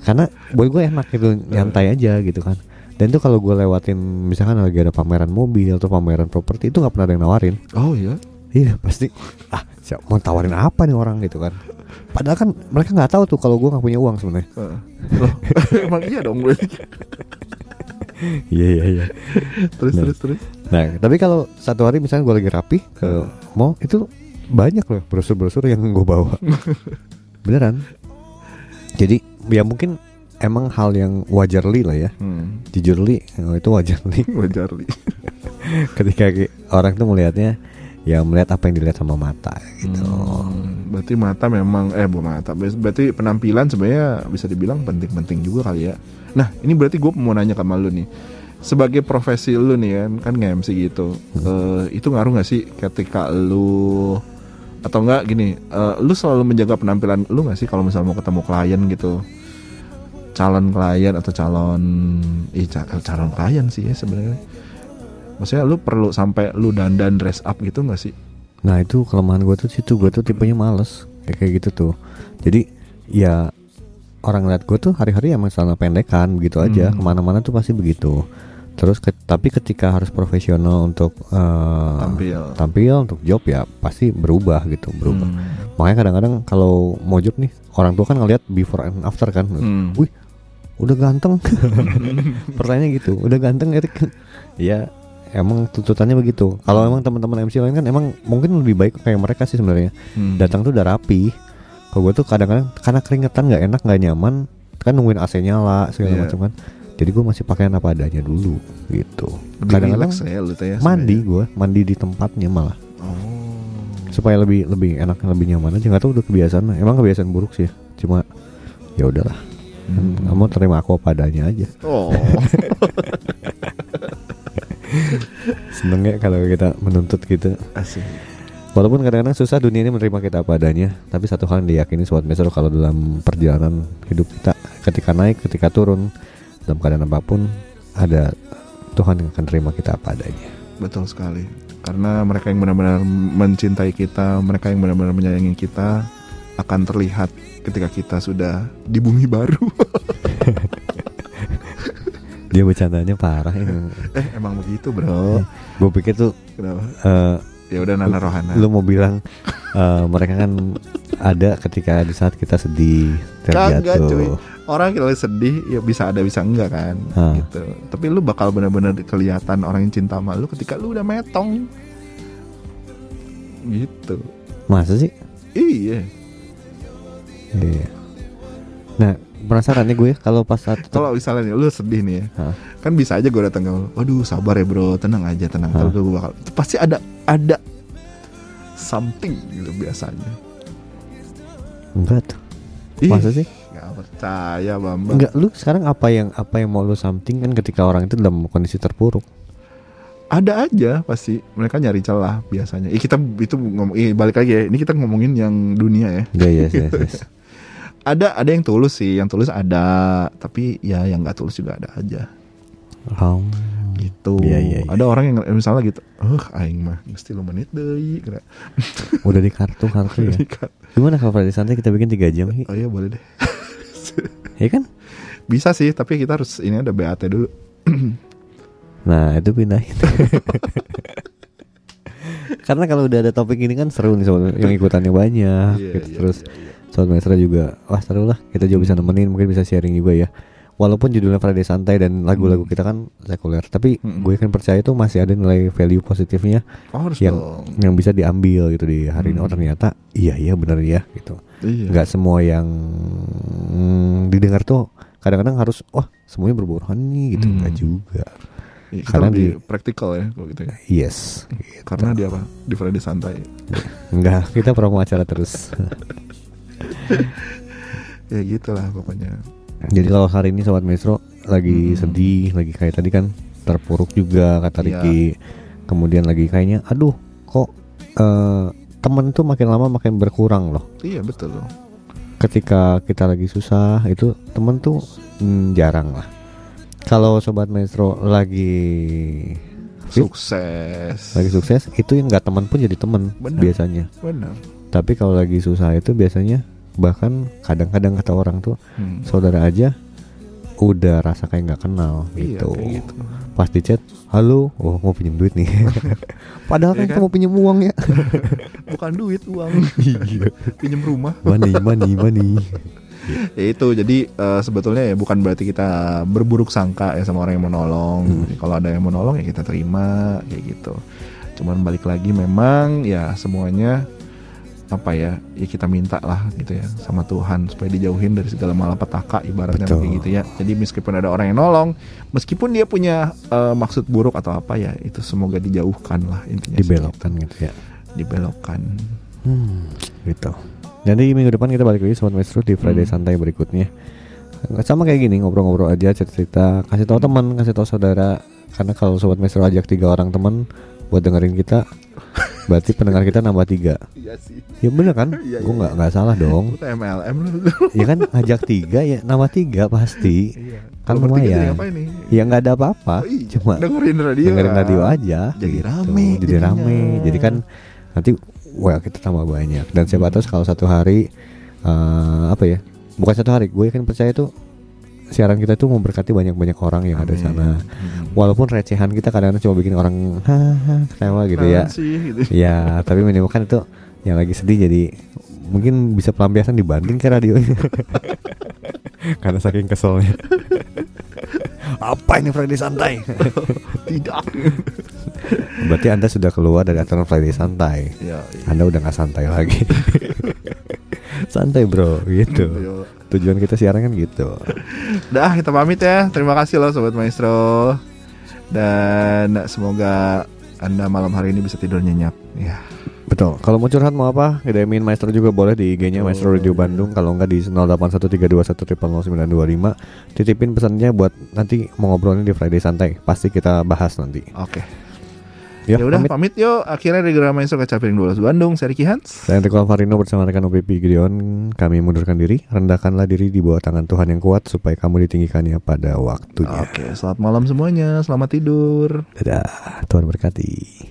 A: Karena boy gue enak gitu nyantai aja gitu kan. Dan tuh kalau gue lewatin misalkan lagi ada pameran mobil atau pameran properti itu nggak pernah ada yang nawarin.
B: Oh iya.
A: Iya pasti ah siap mau tawarin apa nih orang gitu kan. Padahal kan mereka nggak tahu tuh kalau gue nggak punya uang sebenarnya.
B: Heeh. Loh, emang iya dong berarti.
A: Iya iya iya.
B: Terus
A: Nah.
B: terus terus.
A: Nah tapi kalau satu hari misalnya gue lagi rapi ke mall itu banyak loh brosur-brosur yang gue bawa. Beneran. Jadi ya mungkin emang hal yang wajar li lah ya.
B: Hmm.
A: Jujur li oh, itu wajar li.
B: Wajar li.
A: Ketika orang tuh melihatnya ya melihat apa yang dilihat sama mata gitu.
B: Hmm, berarti mata memang eh bu mata Ber- berarti penampilan sebenarnya bisa dibilang penting-penting juga kali ya nah ini berarti gue mau nanya sama lu nih sebagai profesi lu nih kan kan nge-MC gitu Eh, itu ngaruh nggak sih ketika lu atau enggak gini eh, lu selalu menjaga penampilan lu nggak sih kalau misalnya mau ketemu klien gitu calon klien atau calon ih ca- calon klien sih ya sebenarnya maksudnya lu perlu sampai lu dandan dress up gitu nggak sih
A: Nah itu kelemahan gue tuh situ gue tuh tipenya males kayak kayak gitu tuh. Jadi ya orang lihat gue tuh hari-hari emang celana pendekan begitu aja
B: Hmm.
A: ke mana-mana tuh pasti begitu. Terus ke- tapi ketika harus profesional untuk eh,
B: Tampil.
A: tampil untuk job ya pasti berubah gitu berubah.
B: Hmm.
A: Makanya kadang-kadang kalau mau job nih orang tua kan ngeliat before and after kan.
B: Hmm.
A: Wih udah ganteng. Pertanyaannya gitu udah ganteng Erik. ya emang tuntutannya begitu. Kalau emang teman-teman MC lain kan emang mungkin lebih baik kayak mereka sih sebenarnya.
B: Hmm.
A: Datang tuh udah rapi. Kalau gue tuh kadang-kadang karena keringetan nggak enak nggak nyaman kan nungguin AC nyala segala
B: Iya.
A: macam kan. Jadi gue masih pakaian apa adanya dulu gitu. Kadang-kadang
B: ya ya
A: mandi gue mandi di tempatnya malah
B: Oh.
A: supaya lebih lebih enak lebih nyaman aja nggak tahu udah kebiasaan emang kebiasaan buruk sih cuma ya udahlah
B: Hmm.
A: kamu terima aku apa adanya aja
B: Oh.
A: seneng ya kalau kita menuntut gitu
B: Asik.
A: walaupun kadang-kadang susah dunia ini menerima kita apa adanya tapi satu hal yang diyakini sobat mesro kalau dalam perjalanan hidup kita ketika naik ketika turun dalam keadaan apa pun ada Tuhan yang akan terima kita apa adanya
B: Betul sekali. Karena mereka yang benar-benar mencintai kita, mereka yang benar-benar menyayangi kita akan terlihat ketika kita sudah di bumi baru.
A: dia bercandanya parah ya.
B: eh, emang begitu, Bro.
A: gue pikir tuh
B: Kenapa?
A: eh,
B: Ya udah Nana Rohana.
A: lu mau bilang eh, mereka kan ada ketika di saat kita sedih
B: Kagak, cuy.
A: terjatuh
B: Orang kalau sedih ya bisa ada bisa enggak kan
A: Hah.
B: gitu. Tapi lu bakal benar-benar kelihatan orang yang cinta sama lu ketika lu udah metong. Gitu.
A: masa sih
B: Iya.
A: Iya. Nah, penasaran nih gue kalau pas saat
B: Kalau misalnya nih, lu sedih nih ya, kan bisa aja gue datang ke lu, waduh sabar ya bro, tenang aja, tenang. Kalau gue bakal, pasti ada ada something gitu biasanya.
A: enggak tuh. Masa sih?
B: Gak percaya bambang.
A: Enggak, lu sekarang apa yang apa yang mau lu something kan ketika orang itu dalam kondisi terpuruk.
B: Ada aja pasti mereka nyari celah biasanya. Ih, kita itu ngomong, ih, balik lagi ya. Ini kita ngomongin yang dunia ya.
A: Iya, yes, yes, yes.
B: Ada ada yang tulus sih, yang tulus ada, tapi ya yang nggak tulus juga ada aja.
A: Oh.
B: Gitu.
A: Iya, iya, iya.
B: Ada orang yang misalnya gitu, eh aing mah mesti lu menit deh.
A: Udah di kartu kartu ya. Gimana kalau Friday santai kita bikin 3 jam?
B: Oh iya boleh deh.
A: Ya kan?
B: Bisa sih, tapi kita harus ini ada BAT dulu.
A: Nah, itu pindahin. Karena kalau udah ada topik ini kan seru nih sobat yang ikutannya banyak
B: Iya,
A: gitu.
B: iya,
A: Terus
B: iya, iya.
A: Sobat juga Wah seru lah Kita juga bisa nemenin Mungkin bisa sharing juga ya Walaupun judulnya Friday Santai Dan lagu-lagu kita kan sekuler Tapi
B: Hmm.
A: gue kan percaya itu Masih ada nilai value positifnya
B: Oh, harus
A: Yang
B: dong.
A: yang bisa diambil gitu di hari ini
B: Hmm.
A: Oh ternyata Iya iya bener ya gitu
B: Iya.
A: nggak semua yang mm, didengar tuh kadang-kadang harus wah semuanya berbau rohani gitu
B: Hmm.
A: nggak juga
B: kita
A: karena di-
B: praktikal ya kalau gitu ya.
A: yes gitu.
B: Karena di apa? Di Friday santai.
A: enggak kita promo acara terus
B: Ya gitulah pokoknya.
A: Jadi kalau hari ini sobat Maestro lagi
B: Hmm.
A: sedih lagi kayak tadi kan terpuruk juga kata
B: Iya.
A: Ricky kemudian lagi kayaknya aduh kok eh, temen tuh makin lama makin berkurang loh
B: Iya betul loh.
A: ketika kita lagi susah itu temen tuh mm, jarang lah. Kalau sobat maestro lagi fit,
B: Sukses.
A: lagi sukses itu yang nggak teman pun jadi teman biasanya
B: Benar.
A: tapi kalau lagi susah itu biasanya bahkan kadang-kadang kata orang tuh
B: Hmm.
A: saudara aja udah rasa kayak nggak kenal
B: Iya,
A: gitu.
B: kayak gitu.
A: Pas di chat, halo, oh mau pinjem duit nih. Padahal
B: Iya
A: kan
B: kan?
A: kamu pinjem uang ya.
B: Bukan duit uang.
A: Iya.
B: Pinjem rumah.
A: money, money, money.
B: ya itu jadi eh, sebetulnya ya bukan berarti kita berburuk sangka ya sama orang yang menolong
A: Hmm.
B: kalau ada yang menolong ya kita terima kayak gitu cuman balik lagi memang ya semuanya apa ya ya kita minta lah gitu ya sama Tuhan supaya dijauhin dari segala malapetaka ibaratnya
A: Betul.
B: kayak gitu ya jadi meskipun ada orang yang nolong meskipun dia punya eh, maksud buruk atau apa ya itu semoga dijauhkan lah intinya sih
A: Dibelokkan gitu ya.
B: gitu. dibelokkan
A: Hmm, gitu. Jadi minggu depan kita balik lagi Sobat Maestro di Friday
B: Hmm.
A: Santai berikutnya. Sama kayak gini ngobrol-ngobrol aja cerita-cerita, kasih tahu teman, kasih tahu saudara. Karena kalau Sobat Maestro ajak tiga orang teman buat dengerin kita, berarti pendengar kita nambah tiga.
B: iya sih
A: Ya bener kan?
B: Iya,
A: Gue
B: iya,
A: nggak nggak salah dong.
B: Kayak MLM lu
A: ya kan ajak tiga ya nama tiga pasti
B: Iya.
A: Kan lumayan.
B: nih?
A: ya nggak ada apa-apa
B: Oh iya,
A: cuma
B: dengerin radio
A: dengerin radio aja
B: Jadi
A: gitu.
B: rame
A: jadi
B: jadinya.
A: rame jadi kan nanti wah kita tambah banyak dan siapa tahu kalau satu hari eh, apa ya bukan satu hari gue kan percaya tuh siaran kita tuh memberkati banyak-banyak orang yang ada
B: Amin.
A: sana
B: Hmm.
A: walaupun recehan kita kadang-kadang cuma bikin orang haha ketawa gitu ya
B: sih, gitu.
A: ya tapi minimal kan itu yang lagi sedih jadi mungkin bisa pelampiasan dibanding ke radionya karena saking keselnya apa ini Friday santai
B: Tidak.
A: berarti anda sudah keluar dari aturan Friday santai
B: Ya, iya.
A: anda udah nggak santai lagi santai bro gitu
B: Yo.
A: Tujuan kita siaran kan gitu
B: Dah kita pamit ya. Terima kasih loh sobat maestro. Dan semoga anda malam hari ini bisa tidur nyenyak. Ya.
A: Betul. Kalau mau curhat mau apa, ngedemin Maestro juga boleh di IG-nya Maestro Radio Bandung. Kalau enggak di 081321000925. Titipin pesannya buat nanti mau ngobrolnya di Friday Santai. Pasti kita bahas nanti.
B: Oke.
A: Ya,
B: Ya udah
A: pamit.
B: pamit. yuk. Akhirnya di Gerama Maestro Kecapiring 12 Bandung. Saya Ricky Hans.
A: Saya Enrico Alvarino bersama rekan OPP Gideon. Kami mundurkan diri. Rendahkanlah diri di bawah tangan Tuhan yang kuat supaya kamu ditinggikannya pada waktunya.
B: Oke, selamat malam semuanya. Selamat tidur.
A: Dadah. Tuhan berkati.